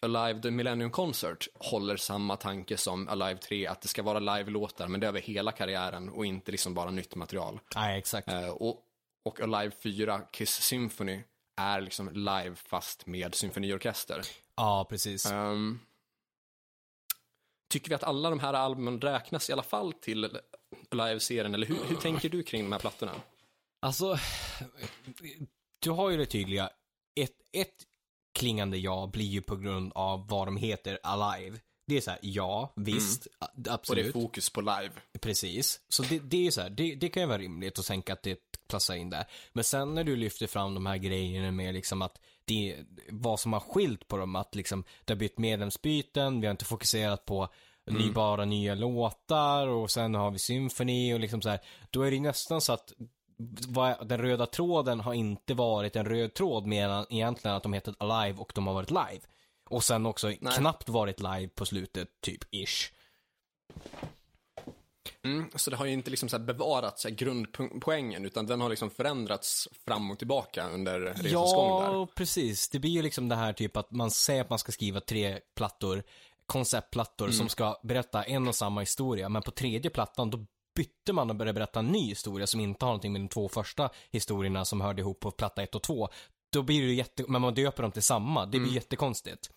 Alive the Millennium Concert håller samma tanke som Alive 3, att det ska vara live-låtar, men det är över hela karriären och inte liksom bara nytt material. Nej, exakt. Eh, och, och Alive 4, Kiss Symphony, är liksom live fast med symfoniorkester. Ja, precis. Ehm, tycker vi att alla de här albumen räknas i alla fall till live-serien, eller hur, hur tänker du kring de här plattorna? Alltså, du har ju det tydliga. Ett, ett klingande ja blir ju på grund av vad de heter Alive. Det är så här, ja, visst, a- Och det är absolut, fokus på live. precis. Så det, det är så här, det, det kan ju vara rimligt att tänka att det platsar in där. Men sen när du lyfter fram de här grejerna med liksom att det, vad som har skilt på dem, att liksom det har bytt medlemsbyten, vi har inte fokuserat på ny, bara nya låtar och sen har vi symfoni och liksom så här. Då är det nästan så att den röda tråden har inte varit en röd tråd mer än egentligen att de heter Alive och de har varit live. Och sen också knappt varit live på slutet, typ ish. Mm, så det har ju inte liksom så bevarat så grundpoängen, utan den har liksom förändrats fram och tillbaka under resans gång där. Ja, precis. Det blir ju liksom det här typ att man säger att man ska skriva tre plattor, konceptplattor Mm. som ska berätta en och samma historia, men på tredje plattan då bytte man och började berätta en ny historia som inte har någonting med de två första historierna som hörde ihop på platta ett och två. Då blir det jätte, men man döper dem till samma, det blir Mm. jättekonstigt.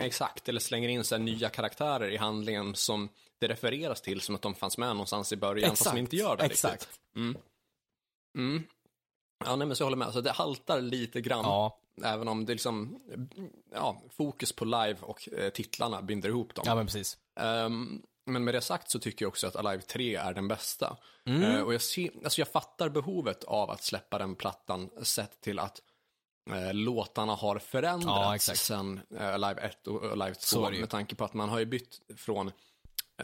Exakt, eller slänger in så nya karaktärer i handlingen som det refereras till som att de fanns med någonstans i början, fast de inte gör det exakt. riktigt. Mm. Mm. Ja, nej, men så jag håller med. Så det haltar lite grann, Ja, även om det liksom, ja, fokus på live och eh, titlarna binder ihop dem. ja men precis. Ehm, men med det sagt så tycker jag också att Alive 3 är den bästa. Mm. Eh, och jag, ser, alltså jag fattar behovet av att släppa den plattan sett till att eh, låtarna har Ja, förändrats exakt. sen eh, Alive 1 och Alive 2. Så är det ju. Med tanke på att man har ju bytt från,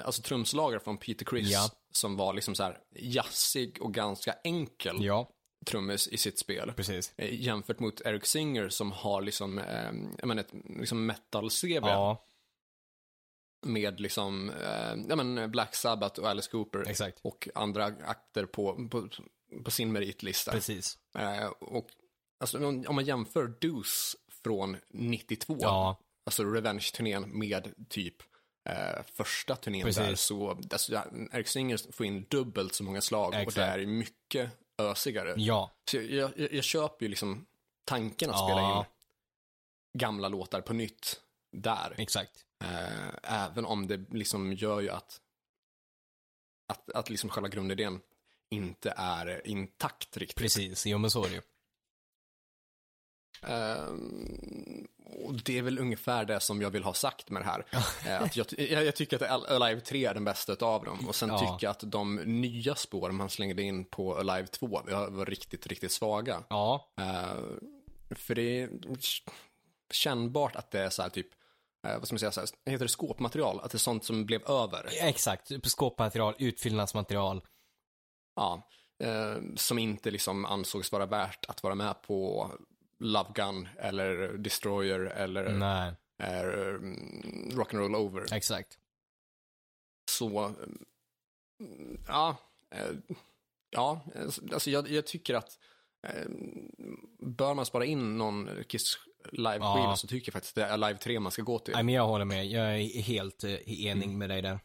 alltså trumslagare från Peter Criss Ja. som var liksom så här jazzig och ganska enkel Ja, trummis i sitt spel. precis. Eh, jämfört mot Eric Singer som har liksom, eh, jag menar, ett liksom metal-CV Ja, med liksom, eh, ja men Black Sabbath och Alice Cooper exakt. och andra akter på, på, på sin meritlista. Precis. Eh, och alltså, om om man jämför Deuce från 92, Ja, alltså Revenge-turnén med typ eh, första turnén Precis. där, så alltså, Eric Singer får in dubbelt så många slag och Exakt. det är mycket ösigare. ja, Så jag, jag, jag köper ju liksom tanken att Ja. spela in gamla låtar på nytt där. exakt. Eh, även om det liksom gör ju att, att, att liksom själva grundidén inte är intakt riktigt. Precis, jo men så är det ju. Ehm, och det är väl ungefär det som jag vill ha sagt med det här. Eh, att jag, jag, tycker att Alive 3 är den bästa av dem. Och sen Ja. tycker jag att de nya spår man slängde in på Alive 2 var riktigt, riktigt svaga. Ja, Eh, för det är kännbart att det är så här typ, eh, vad ska man säga, så här, heter det skåpmaterial? Att det är sånt som blev över. exakt. Skåpmaterial, utfyllnadsmaterial. Ja, eh, som inte liksom ansågs vara värt att vara med på Love Gun eller Destroyer eller Nej, eh, mm, Rock'n'Roll Over. exakt. Så, mm, ja, eh, ja, eh, alltså jag, jag tycker att eh, bör man spara in någon Kiss live-skiva Ja. så tycker jag faktiskt det är Live 3 man ska gå till. Nej men jag håller med, jag är helt eh, enig med dig där.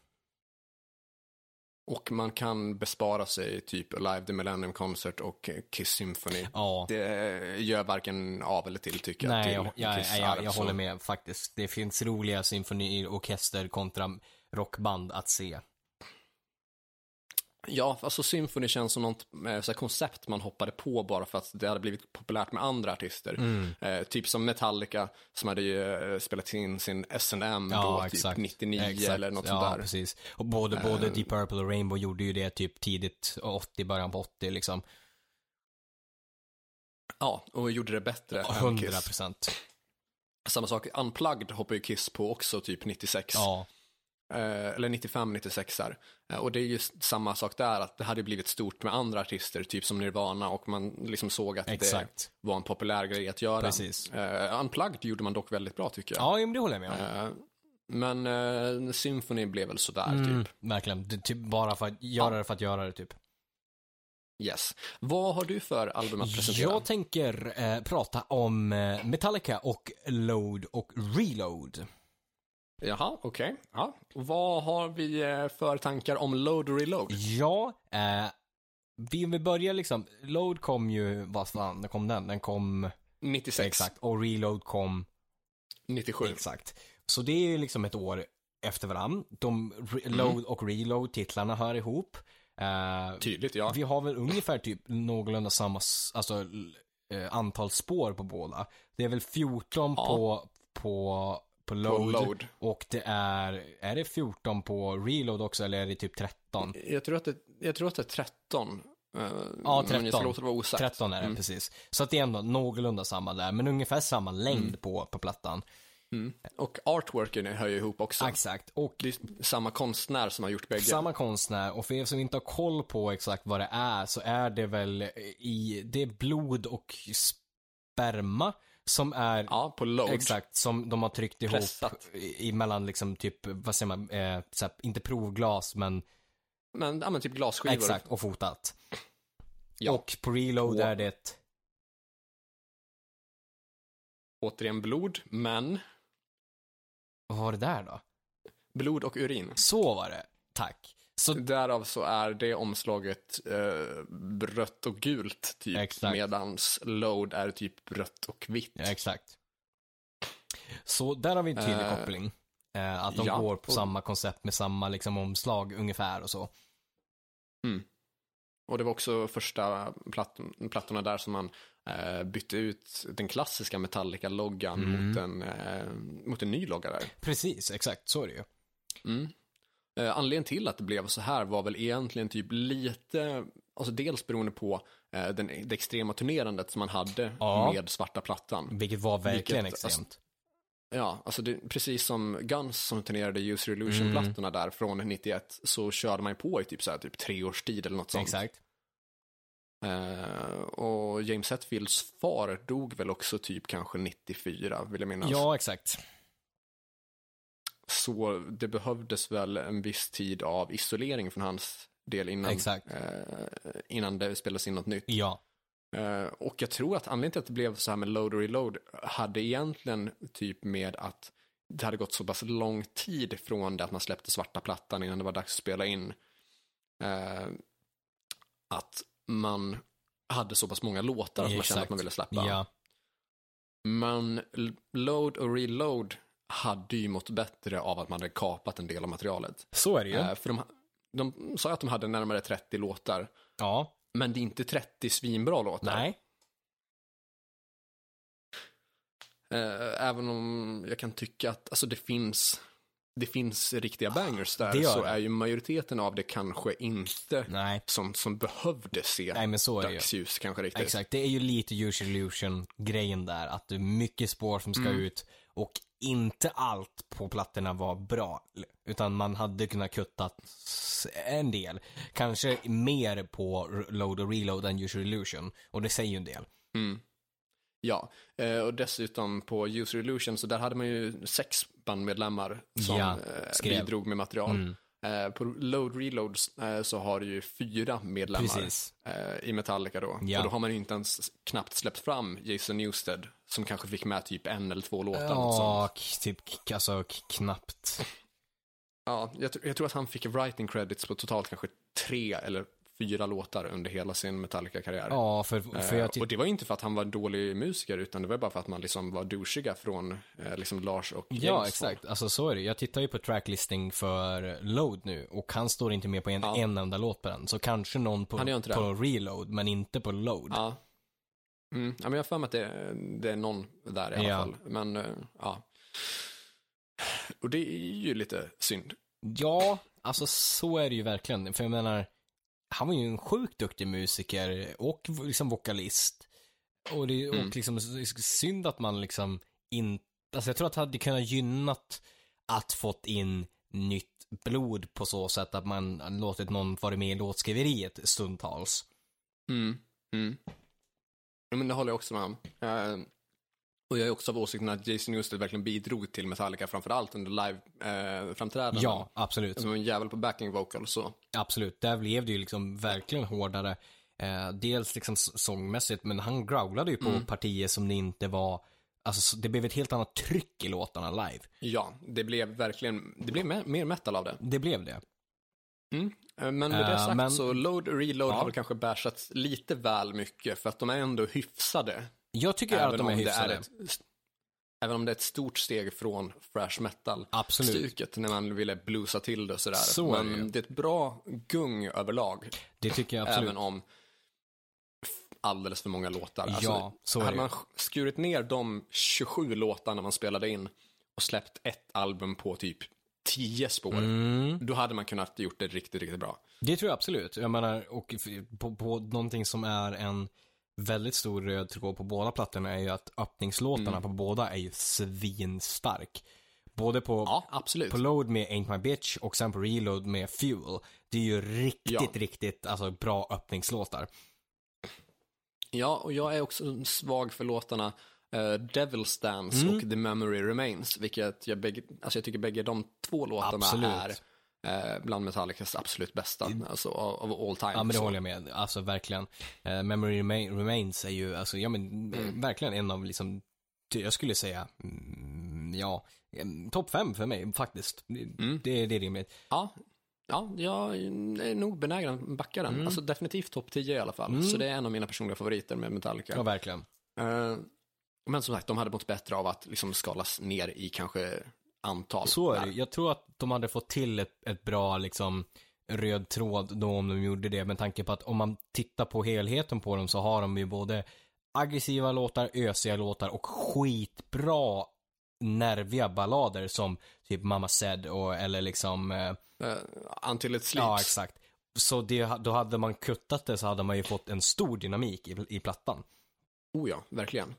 Och man kan bespara sig typ Live the Millennium Concert och Kiss Symphony. Ja. Det gör varken av eller till tycker jag. Nej, jag, jag, Kiss jag, jag, jag håller med faktiskt. Det finns roliga symfoniorkester kontra rockband att se. Ja, alltså Symphony känns som något eh, så koncept man hoppade på bara för att det hade blivit populärt med andra artister. Mm. Eh, typ som Metallica som hade ju eh, spelat in sin S&M Ja, då, exakt. typ 99 Exakt. eller något ja, sånt där. Eh. precis. Och både, både Deep Purple och Rainbow gjorde ju det typ tidigt 80, början på 80 liksom. Ja, och gjorde det bättre än 100 Kiss. procent. Samma sak, Unplugged hoppade ju Kiss på också typ 96. Ja, Eh, eller 95, 96 här. Eh, och det är ju samma sak där, att det hade blivit stort med andra artister, typ som Nirvana, och man liksom såg att exakt. det var en populär grej att göra. Precis. Eh, Unplugged gjorde man dock väldigt bra tycker jag. Ja, det håller jag med om. Eh, men uh, Symphony blev väl sådär Mm, typ. verkligen. Det, typ bara för att göra det för att göra det typ. Yes. Vad har du för album att presentera? Jag tänker eh, prata om eh, Metallica och Load och Reload. Jaha, okej. Ja. Och Vad har vi eh, för tankar om Load och Reload? Ja, eh, vi, vi börjar liksom, Load kom ju, vad fan, när kom den? Den kom, 96, exakt, och Reload kom 97. Exakt. Så det är ju liksom ett år efter varann. De, Mm. load och reload titlarna hör ihop. Eh, Tydligt, ja. vi har väl ungefär typ någorlunda samma, alltså eh, antal spår på båda. Det är väl 14 Ja. på, på, på På load, Load. och det är, är det 14 på reload också eller är det typ 13? Jag tror att det, jag tror att det är 13. eh, Ja, Men jag ska 13. låta det vara osagt. 13 är det precis. Så att det är ändå någorlunda samma där, men ungefär samma längd på, på plattan. Mm. Och artworken hör ju ihop också. Exakt. Och Det är samma konstnär som har gjort bägge. Samma konstnär och för er som inte har koll på exakt vad det är så är det väl i, det är blod och sperma som är Ja, på Load. exakt som de har tryckt ihop Pressat. i- emellan liksom typ, vad säger man, eh, så här, inte provglas men Men, ja, men typ glasskivor. exakt och fotat. Ja. Och på reload På- är det, Återigen blod, men vad var det där då? blod och urin. Så var det, tack. Så Därav så är det omslaget eh, rött och gult typ. Exakt. Medans Load är typ rött och vitt. Ja, exakt. Så där har vi en tydlig Eh, koppling. Eh, att de ja, går på och- samma koncept med samma liksom omslag ungefär och så. Och det var också första platt, plattorna där som man eh, bytte ut den klassiska Metallica-loggan Mm. mot, en, eh, mot en ny logga där. Precis, exakt, så är det ju. Mm. Eh, anledningen till att det blev så här var väl egentligen typ lite, alltså dels beroende på eh, den, det extrema turnerandet som man hade Ja. med svarta plattan. Vilket var verkligen Vilket, alltså, extremt. Ja, alltså det, precis som Guns som turnerade User Illusion-plattorna där från 91 så körde man ju på i typ så här, typ tre års tid eller något sånt. exakt. Eh, och James Hetfields far dog väl också typ kanske 94, vill jag minnas. Ja, exakt. Så det behövdes väl en viss tid av isolering från hans del innan, eh, innan det spelades in något nytt. Ja. Eh, och jag tror att anledningen till att det blev så här med load och reload hade egentligen typ med att det hade gått så pass lång tid från det att man släppte svarta plattan innan det var dags att spela in. Eh, att man hade så pass många låtar att man kände att man ville släppa. Ja, Men load och reload hade ju mått bättre av att man hade kapat en del av materialet. så är det ju. Eh, för de, de sa att de hade närmare 30 låtar, ja, men det är inte 30 svinbra låtar. nej. Eh, även om jag kan tycka att alltså, det finns det finns riktiga bangers där Det så det. är ju majoriteten av det kanske inte Nej, som, som behövde se nej men så är det ju. dagsljus kanske riktigt. Exakt, det är ju lite user illusion grejen där, att det är mycket spår som ska Mm. ut och inte allt på plattorna var bra, utan man hade kunnat kutta en del. Kanske mer på load och reload än user illusion, och det säger ju en del. Mm. Ja, eh, och dessutom på User Illusion så där hade man ju sex bandmedlemmar som Ja, eh, skrev. bidrog med material. Mm, på Load Reload eh, så har du ju fyra medlemmar precis. eh, i Metallica då. Ja. Och då har man ju inte ens knappt släppt fram Jason Newsted som kanske fick med typ en eller två låtar. Ja, typ alltså knappt. Ja, jag, jag tror att han fick writing credits på totalt kanske tre eller fyra låtar under hela sin Metallica-karriär. Ja, för, för Eh, jag och det var inte för att han var en dålig musiker, utan det var bara för att man liksom var douchiga från eh, liksom Lars och James Ja, håll. exakt. Alltså så är det. Jag tittar ju på tracklisting för Load nu och han står inte med på en, Ja. en enda låt på den. Så kanske någon på, på Reload, men inte på Load. Ja. Mm, ja, men jag har för mig att det, det är någon där i alla Ja. fall. Men, eh, ja. Och det är ju lite synd. Ja, alltså så är det ju verkligen. För jag menar, han var ju en sjukt duktig musiker och liksom vokalist. Och det Mm. och liksom synd att man liksom inte, alltså jag tror att det hade kunnat gynnat att fått in nytt blod på så sätt att man låtit någon vara med i låtskriveriet stundtals. Mm. Mm. Ja, men det håller jag också med om. Eh, och jag är också av åsikten att Jason Newsted verkligen bidrog till Metallica, framförallt under live-framträdanden. Ja, absolut. Som en jävel på backing vocal så. Absolut. Där blev det ju liksom verkligen hårdare. Eh, dels liksom sångmässigt, men han growlade ju på Mm. partier som det inte var, alltså så- det blev ett helt annat tryck i låtarna live. Ja, det blev verkligen, det blev mer, mer metal av det. Det blev det. Mm. Eh, Men med det Eh, sagt men- så load och reload Ja. har väl kanske bärsats lite väl mycket för att de är ändå hyfsade. Jag tycker att de är det hyfsade. är ett, även om det är ett stort steg från thrash metal Absolut. stycket när man ville bluesa till det och sådär. Så är det Men ju. det är ett bra gung överlag. Det tycker jag absolut. Även om alldeles för många låtar. Ja, så är hade det. man skurit ner de 27 låtarna man spelade in och släppt ett album på typ 10 spår, Mm. då hade man kunnat gjort det riktigt, riktigt bra. Det tror jag absolut. Jag menar, och på, på någonting som är en väldigt stor röd tråd på båda plattorna är ju att öppningslåtarna Mm. på båda är ju svinstark. Både på, Ja, absolut. på Load med Ain't My Bitch och sen på Reload med Fuel. Det är ju riktigt, Ja. riktigt alltså, bra öppningslåtar. Ja, och jag är också svag för låtarna uh, Devil's Dance Mm. och The Memory Remains, vilket jag, bägge, alltså jag tycker bägge de två låtarna Absolut. är uh, bland Metallicas absolut bästa, alltså av, all time. Ja men det håller jag med. Alltså verkligen. Eh, Memory Rema- Remains är ju, alltså ja men eh, verkligen en av liksom, jag skulle säga, mm, ja, topp fem för mig faktiskt. Mm. Det, det är rimligt. Ja, ja, jag är nog benägen att backa den. Alltså definitivt topp 10 i alla fall. Mm. Så det är en av mina personliga favoriter med Metallica. Ja, verkligen. Eh, men som sagt, de hade mått bättre av att liksom skalas ner i kanske antal. Så är det. Jag tror att de hade fått till ett, ett bra liksom röd tråd då om de gjorde det med tanke på att om man tittar på helheten på dem så har de ju både aggressiva låtar, ösiga låtar och skitbra nerviga ballader som typ Mamma Said och eller liksom eh, Eh, until it sleeps. Ja, exakt. Så det, då hade man kuttat det så hade man ju fått en stor dynamik i, i plattan. Oh ja, verkligen.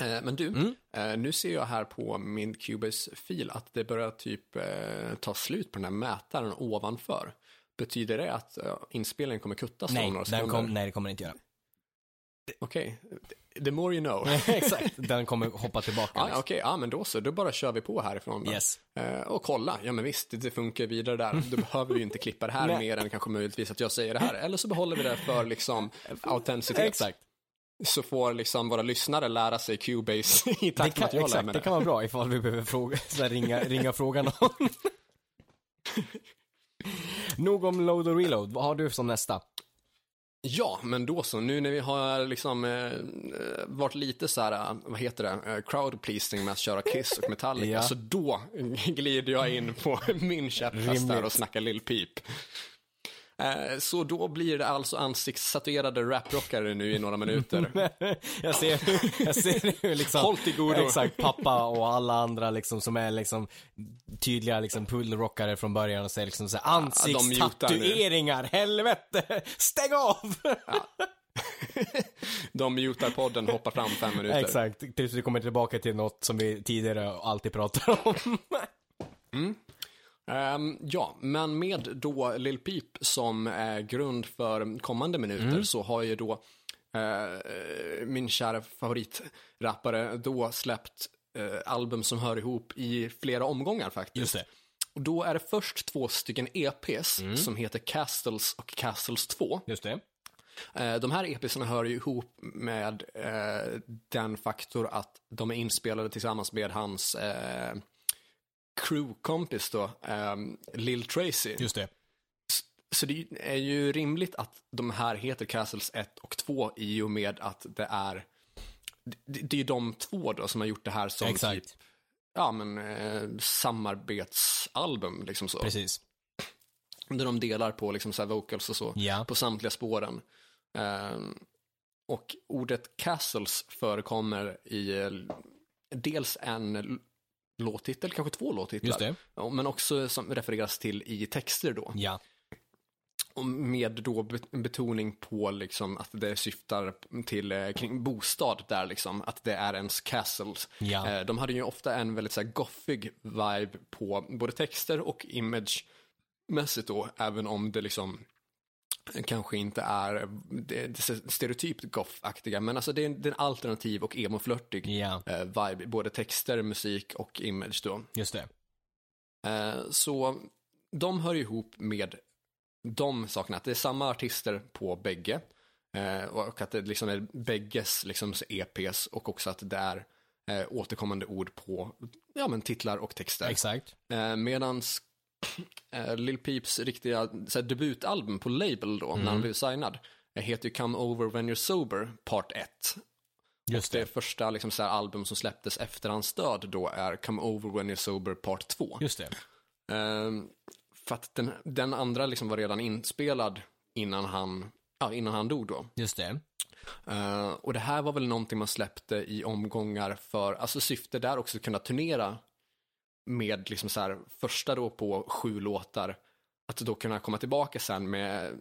Eh, men du, Mm. eh, nu ser jag här på min Cubase-fil att det börjar typ eh, ta slut på den här mätaren ovanför. Betyder det att inspelningen kommer kuttas Nej, om några sekunder? kom, nej, det kommer den inte göra. Okej, the more you know. exakt, den kommer hoppa tillbaka. Liksom. Okej, ja men då så, då bara kör vi på härifrån då. Yes. Eh, och kolla, ja men visst, det, funkar vidare där. Då behöver vi ju inte klippa det här mer än kanske möjligtvis att jag säger det här. Eller så behåller vi det för liksom autenticitet. Exakt. Så får liksom våra lyssnare lära sig Cubase i Det takt med kan, att jag lär mig det kan vara bra ifall vi behöver fråga, så här, ringa, ringa fråga någon. Nog om load och reload, vad har du som nästa? Ja, men då så. Nu när vi har liksom eh, varit lite så här, eh, vad heter det, eh, crowd pleasing med att köra Kiss och Metallica, Ja. så då glider jag in på min käpphäst och snackar Lil Peep. Eh, så då blir det alltså ansiktstatuerade raprockare nu i några minuter. jag ser, jag ser hur liksom, Håll till godo. exakt, pappa och alla andra liksom som är liksom tydliga liksom pullrockare från början och säger liksom så här, nu. ansiktstatueringar, helvete, stäng av! De mutar podden, hoppar fram fem minuter. Exakt, tills vi kommer tillbaka till något som vi tidigare alltid pratar om. Ehm, ja, men med då Lil Peep som är grund för kommande minuter Mm. så har ju då eh, min kära favoritrappare då släppt eh, album som hör ihop i flera omgångar faktiskt. Just det. Mm. Och då är det först två stycken EPs som heter Castles och Castles 2. Just det. Eh, De här EPsarna hör ju ihop med eh, den faktor att de är inspelade tillsammans med hans eh, crewkompis då, eh, Lil Tracy. Just det. Så det är ju rimligt att de här heter Castles 1 och 2 i och med att det är det, det är ju de två då som har gjort det här som Exakt. typ, ja men eh, samarbetsalbum liksom så. Precis. Där de delar på liksom så här vocals och så Ja. på samtliga spåren. Ehm, och ordet castles förekommer i eh, dels en låttitel, kanske två låttitlar. Just det. Ja, Men också som refereras till i texter då. Ja. Och med då be- betoning på liksom att det syftar till eh, kring bostad där liksom, att det är ens castles. Ja. Eh, de hade ju ofta en väldigt så här gothig vibe på både texter och imagemässigt då, även om det liksom kanske inte är stereotypt goth-aktiga, men alltså det är, en- det är en alternativ och emo-flörtig eh, vibe, både texter, musik och image då. Just det. Eh, så de hör ihop med de sakerna, att det är samma artister på bägge. Eh, och att det liksom är bägges liksom EPs och också att det är eh, återkommande ord på ja, men titlar och texter. Exakt. Medans eh, Lil Peeps riktiga så här, debutalbum på Label då, när han blev signad, eh, heter ju Come Over When You're Sober, Part 1. Just Det det. första liksom, så här, album som släpptes efter hans död då är Come Over When You're Sober Part 2. Just det. Ehm, för att den, den andra liksom var redan inspelad innan han, ja, innan han dog då. Just det. Eh, och det här var väl någonting man släppte i omgångar för, alltså syfte där också att kunna turnera med liksom så här, första då på sju låtar, att då kunna komma tillbaka sen med,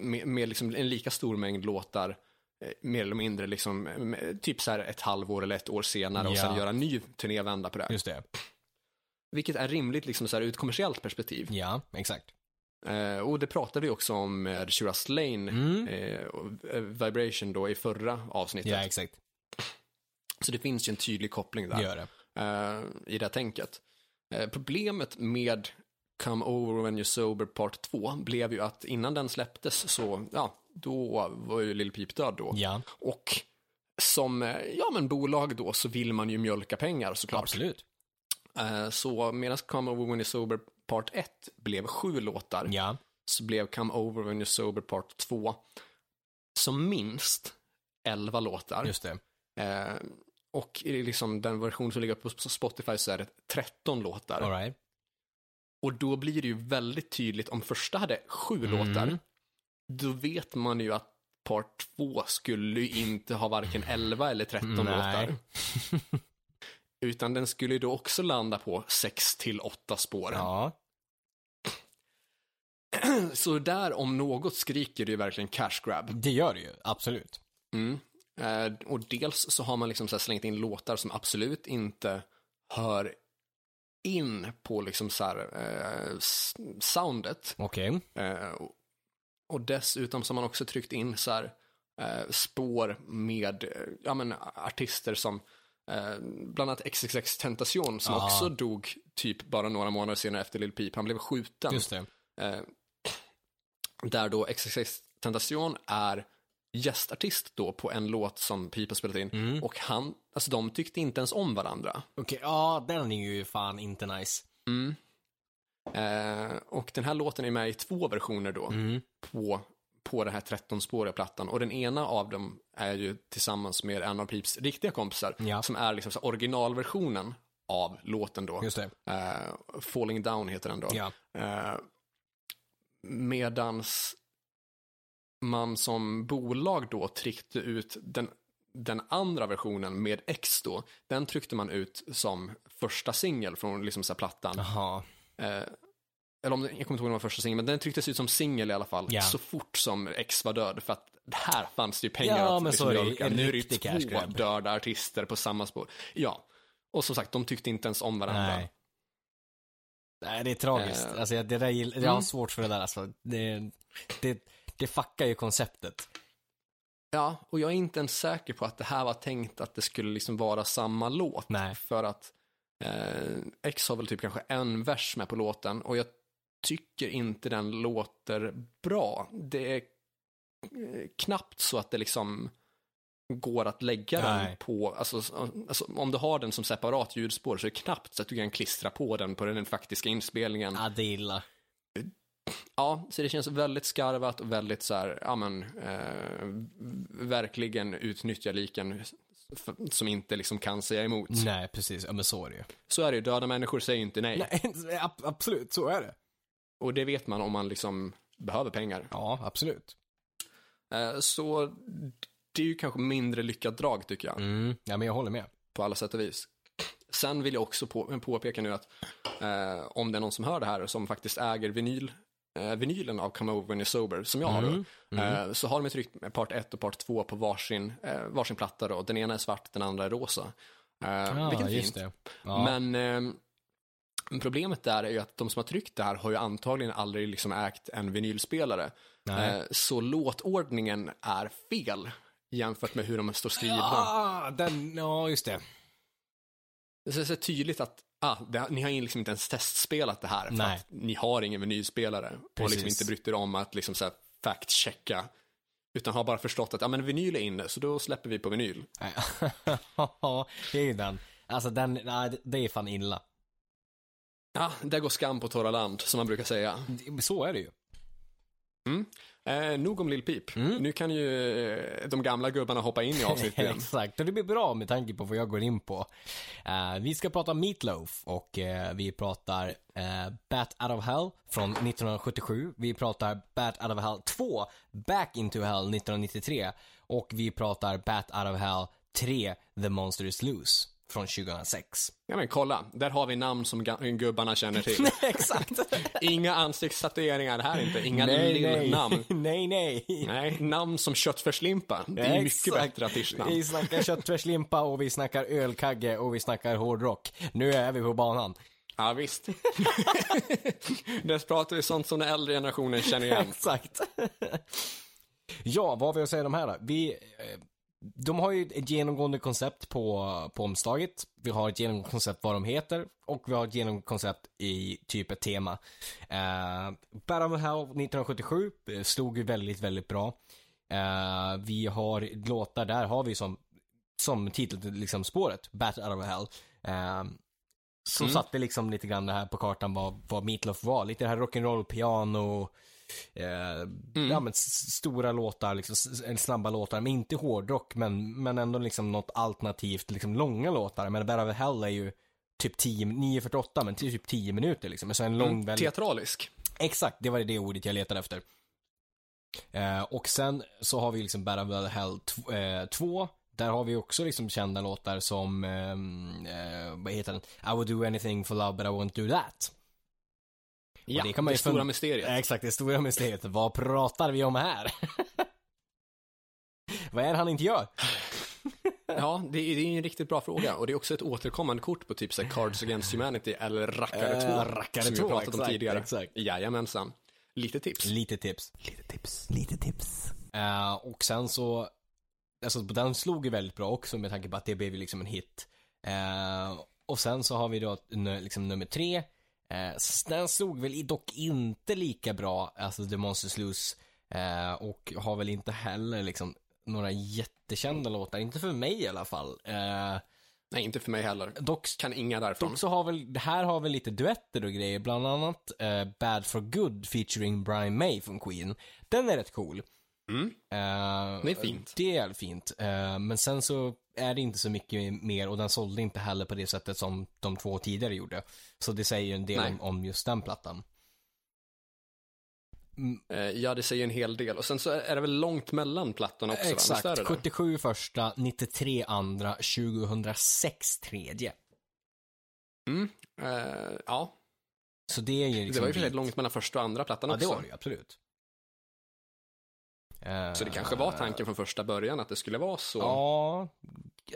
med, med liksom en lika stor mängd låtar, eh, mer eller mindre liksom, med, typ så här ett halvår eller ett år senare och Ja. sen göra en ny turnévända på det. Just det. Vilket är rimligt liksom så här ur ett kommersiellt perspektiv. Ja, exakt. Eh, och det pratade vi också om med Shiraz Lane, Mm. eh, eh, Vibration då i förra avsnittet. Ja, exakt. Så det finns ju en tydlig koppling där gör det. Eh, i det här tänket. Eh, problemet med Come Over When You're Sober Part 2 blev ju att innan den släpptes så, ja, då var ju Lil Peep död då. Ja, Och som, eh, ja men bolag då så vill man ju mjölka pengar såklart. absolut. Så medan Come Over When You're Sober Part 1 blev sju låtar, Ja, så blev Come Over When You're Sober Part 2 som minst 11 låtar. just det. Och i liksom den version som ligger på Spotify så är det 13 låtar. All right. Och då blir det ju väldigt tydligt, om första hade sju Mm. låtar, då vet man ju att part 2 skulle ju inte ha varken 11 eller 13 Nej. låtar. Utan den skulle ju då också landa på 6 till 8 spår. Ja, Så där om något skriker det ju verkligen cash grab. det gör det ju. Absolut. Mm. Eh, och dels så har man liksom så slängt in låtar som absolut inte hör in på liksom så här, eh, soundet. Okej. Eh, och- dessutom så har man också tryckt in så här, eh, spår med eh, ja, men, artister som eh, bland annat XXX Tentation som Ja. också dog typ bara några månader senare efter Lil Peep. Han blev skjuten. Just det. Där då XXX Tentation är gästartist då på en låt som har spelat in. Mm. Och han, alltså de tyckte inte ens om varandra. Okej, ja, den är ju fan inte nice. Eh, och den här låten är med i två versioner då Mm. på, på den här 13-spåriga plattan. Och den ena av dem är ju tillsammans med en av Peeps riktiga kompisar Ja. som är liksom originalversionen av låten då. Just det. Eh, Falling Down heter den då. Ja. Eh, medans man som bolag då tryckte ut den, den andra versionen med X då, den tryckte man ut som första singel från liksom så plattan. Eh, eller om, jag kommer inte ihåg om det var första singeln, men den trycktes ut som singel i alla fall, Ja. så fort som X var död. För att här fanns det ju pengar Ja, att men liksom mjölka. En Nu är det två grab. döda artister på samma spår. Ja, och som sagt, de tyckte inte ens om varandra. Nej. Nej, det är tragiskt. Eh, Alltså, det där, jag har mm. svårt för det där alltså. Det, det, det fuckar ju konceptet. Ja, och jag är inte ens säker på att det här var tänkt att det skulle liksom vara samma låt. Nej. För att eh, X har väl typ kanske en vers med på låten och jag tycker inte den låter bra. Det är eh, knappt så att det liksom går att lägga den Nej. på, alltså, alltså om du har den som separat ljudspår så är det knappt så att du kan klistra på den på den faktiska inspelningen. Ja, det är illa. Ja, så det känns väldigt skarvat och väldigt så här, ja men, eh, verkligen utnyttja liken som inte liksom kan säga emot. Nej, precis. Ja, men så är det ju. Så är det ju, döda människor säger ju inte nej. Nej, ab- absolut, så är det. Och det vet man om man liksom behöver pengar. Ja, absolut. Eh, så det är ju kanske mindre lyckat drag tycker jag, Mm. Ja, men jag håller med. på alla sätt och vis. Sen vill jag också på, påpeka nu att eh, om det är någon som hör det här som faktiskt äger vinyl, eh, vinylen av Come Over When You're Sober, som jag har då, Mm. Eh, Så har de tryckt part 1 och part 2 på varsin, eh, varsin platta då. Den ena är svart, den andra är rosa. Eh, Ja, vilket är fint. det. Ja. Men eh, problemet där är ju att de som har tryckt det här har ju antagligen aldrig liksom ägt en vinylspelare. Nej. Eh, så låtordningen är fel jämfört med hur de står skrivna. Ah, den, ja, just det. Det är så tydligt att ah, det, ni har liksom inte ens testspelat det här för Nej. att ni har ingen vinylspelare och Precis. liksom inte brytt er om att liksom så fact-checka Utan har bara förstått att ja, men vinyl är inne, så då släpper vi på vinyl. Ja, det är ju den. Alltså den, det är fan illa. Ja, där går skam på torra land, som man brukar säga. Så är det ju. Mm. Eh, nog om Lill Peep. Nu kan ju eh, de gamla gubbarna hoppa in i avsnittet igen. Exakt, och det blir bra med tanke på vad jag går in på. Eh, vi ska prata Meatloaf och eh, vi pratar eh, Bat Out of Hell från 1977. Vi pratar Bat Out of Hell 2, Back Into Hell 1993. Och vi pratar Bat Out of Hell 3, The Monster Is Loose från 2006. Ja men kolla, där har vi namn som gubbarna känner till. Exakt. Inga ansiktstatueringar här inte, inga nej, nej. lill-namn. nej, nej. Nej, namn som köttfärslimpa. Det är mycket Exakt. bättre artistnamn. Vi snackar köttfärslimpa och vi snackar ölkagge och vi snackar hårdrock. Nu är vi på banan. Ja, visst. Där pratar vi sånt som den äldre generationen känner igen. Exakt. ja, vad har vi att säga om de här då? Vi, eh, de har ju ett genomgående koncept på, på omslaget. Vi har ett genomgående koncept vad de heter och vi har ett genomgående koncept i typ ett tema. Uh, Battle Hell 1977 eh, slog ju väldigt, väldigt bra. Eh, vi har låtar där, har vi som, som titel, liksom spåret, Bat Out of Hell. Eh, så Mm. satte liksom lite grann det här på kartan vad, vad Meatloaf var. Lite det här rock'n'roll, piano, eh, ja men stora låtar, liksom, snabba låtar, men inte hårdrock, men, men ändå liksom något alternativt, liksom långa låtar. Men Out of Hell är ju typ 10, 9.48, men typ 10 minuter liksom. Så en lång, Mm, väldigt teatralisk. Exakt, det var det ordet jag letade efter. Eh, och sen så har vi liksom Battle of Hell 2. Där har vi också liksom kända låtar som, ehm, eh, vad heter den? I would do anything for love but I won't do that. Ja, det det, kan man ju stora mysteriet. Exakt, det stora mysteriet. Vad pratar vi om här? vad är det han inte gör? Ja, det är, det är en riktigt bra fråga. Och det är också ett återkommande kort på typ så här Cards Against Humanity eller Rackare 2. Eh, Rackare som 2, vi pratat om exakt, tidigare. exakt. Jajamensan. Lite tips. Lite tips. Lite tips, lite tips. Eh, och sen så, alltså den slog ju väldigt bra också med tanke på att det blev ju liksom en hit. Eh, och sen så har vi då liksom nummer tre. Eh, den slog väl dock inte lika bra, alltså The Monsters Loose. Eh, och har väl inte heller liksom några jättekända låtar, inte för mig i alla fall. Eh, Nej, inte för mig heller. dock Kan inga därifrån. Dock så har väl, här har väl lite duetter och grejer, bland annat eh, Bad for Good featuring Brian May från Queen. Den är rätt cool. Mm. Eh, Det är fint. Det är fint. Eh, men sen så är det inte så mycket mer och den sålde inte heller på det sättet som de två tidigare gjorde. Så det säger ju en del om, om just den plattan. Mm, Eh, Ja, det säger en hel del. Och sen så är det väl långt mellan plattorna också, exakt, det det? 77 första, 93 andra, 2006 tredje. Mm. Ja, Så det är ju liksom det var ju sig bit. långt mellan första och andra plattan Ja, också. det var det ju, absolut. Så det kanske var tanken från första början att det skulle vara så. Ja,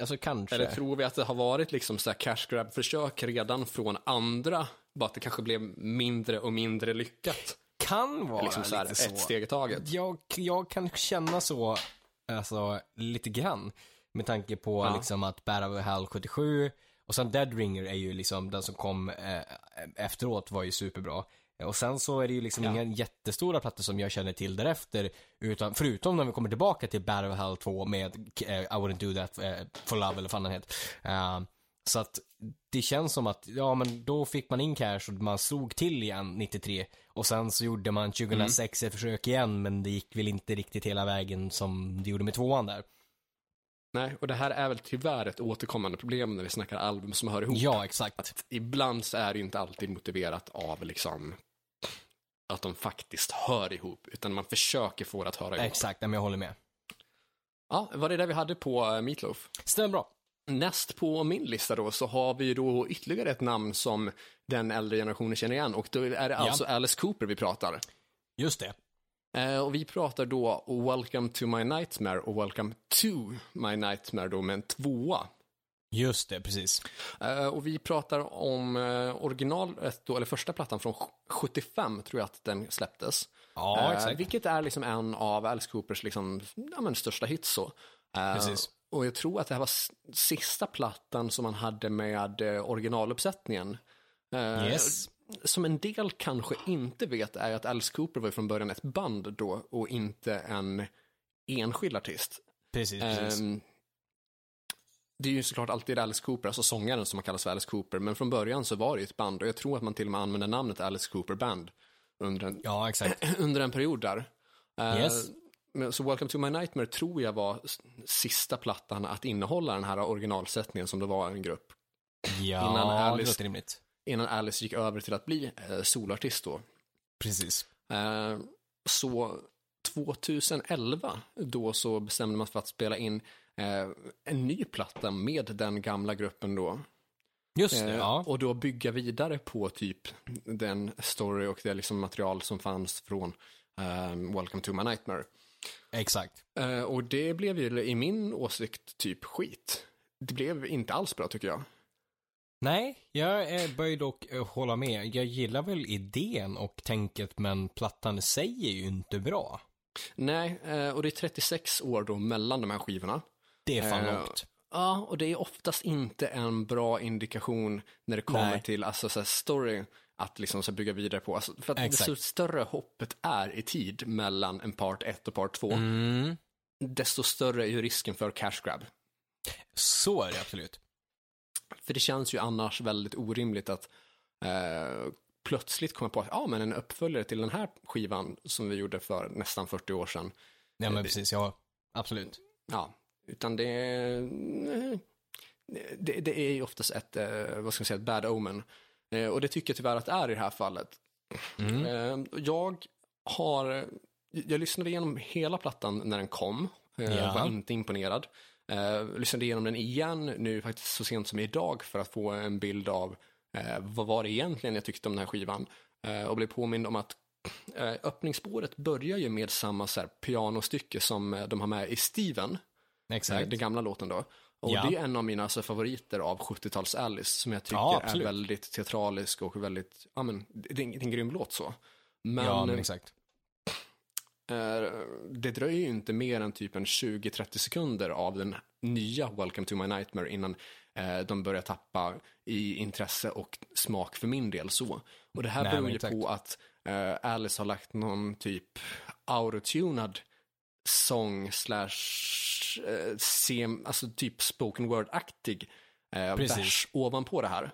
alltså kanske. Eller tror vi att det har varit liksom så här cash grab-försök redan från andra, bara att det kanske blev mindre och mindre lyckat? kan vara Liksom så här, lite så. ett steg i taget. Jag, jag kan känna så, alltså lite grann. Med tanke på Ja. liksom att Battle of Hell 77 och sen Dead Ringer är ju liksom den som kom eh, efteråt var ju superbra. Och sen så är det ju liksom Ja. inga jättestora plattor som jag känner till därefter. Utan, förutom när vi kommer tillbaka till Battle Hell 2 med eh, I wouldn't do that eh, for love eller vad den heter. Eh, så att det känns som att, ja men då fick man in cash och man slog till igen 93. Och sen så gjorde man 2006 ett försök igen men det gick väl inte riktigt hela vägen som det gjorde med tvåan där. Nej, och det här är väl tyvärr ett återkommande problem när vi snackar album som hör ihop. Ja, exakt. Ibland så är det ju inte alltid motiverat av liksom att de faktiskt hör ihop, utan man försöker få det att höra ihop. Exakt, men jag håller med. Ja, var det där vi hade på eh, Meatloaf? Stämmer bra. Näst på min lista då så har vi då ytterligare ett namn som den äldre generationen känner igen och då är det alltså Alice Cooper vi pratar. Just det. Eh, och vi pratar då Welcome to my nightmare och Welcome to my nightmare då med en tvåa. Just det, precis. Eh, och vi pratar om eh, originalet då, eller första plattan från 75 tror jag att den släpptes. Ja, Eh, exakt. vilket är liksom en av Alice Coopers liksom, ja, men största hits så. Precis. Och jag tror att det här var sista plattan som man hade med originaluppsättningen. Yes. Som en del kanske inte vet är att Alice Cooper var från början ett band då och inte en enskild artist. Precis, precis. Ehm, det är ju såklart alltid Alice Cooper, alltså sångaren som man kallas för Alice Cooper, men från början så var det ju ett band och jag tror att man till och med använde namnet Alice Cooper Band under en, ja, exakt. under en period där. Eh, Yes. så Welcome to my nightmare tror jag var sista plattan att innehålla den här originalsättningen som det var en grupp. Ja, Innan det Alice- låter rimligt. Innan Alice gick över till att bli eh, solartist då. Precis. Eh, så 2011 då så bestämde man sig för att spela in en ny platta med den gamla gruppen då. Just det, Eh, ja. Och då bygga vidare på typ den story och det liksom material som fanns från eh, Welcome to my nightmare. Exakt. Eh, och det blev ju i min åsikt typ skit. Det blev inte alls bra tycker jag. Nej, jag eh, bör dock eh, hålla med. Jag gillar väl idén och tänket, men plattan i sig är ju inte bra. Nej, eh, och det är 36 år då mellan de här skivorna. Det är fan Eh, långt. Ja, och det är oftast inte en bra indikation när det kommer Nej. till alltså, så story att liksom så bygga vidare på. Alltså, för att Exakt. desto större hoppet är i tid mellan en part 1 och part 2, Mm, desto större är ju risken för cash grab. så är det absolut. För det känns ju annars väldigt orimligt att eh, plötsligt komma på att ja, men en uppföljare till den här skivan som vi gjorde för nästan 40 år sedan. Ja, men precis, ja. Absolut. Ja, utan det, det, det är ju oftast ett, eh, vad ska man säga, ett bad omen. Eh, och det tycker jag tyvärr att det är i det här fallet. Mm. Eh, jag har, jag lyssnade igenom hela plattan när den kom. Eh, Ja. Var inte imponerad. Eh, lyssnade igenom den igen nu faktiskt så sent som idag för att få en bild av vad var det egentligen jag tyckte om den här skivan. Och blev påmind om att öppningsspåret börjar ju med samma så här, pianostycke som de har med i Steven, Exakt. den gamla låten då. Och Ja. det är en av mina alltså, favoriter av 70-tals Alice som jag tycker Ja, är väldigt teatralisk och väldigt, ja men, det är en, det är en grym låt så. Men, ja, men exakt. eh, det dröjer ju inte mer än typ en 20-30 sekunder av den nya Welcome to my nightmare innan eh, de börjar tappa i intresse och smak för min del så. Och det här Nej, beror ju på att eh, Alice har lagt någon typ autotunad sång slash eh, sem, alltså typ spoken word-aktig eh, vers ovanpå det här.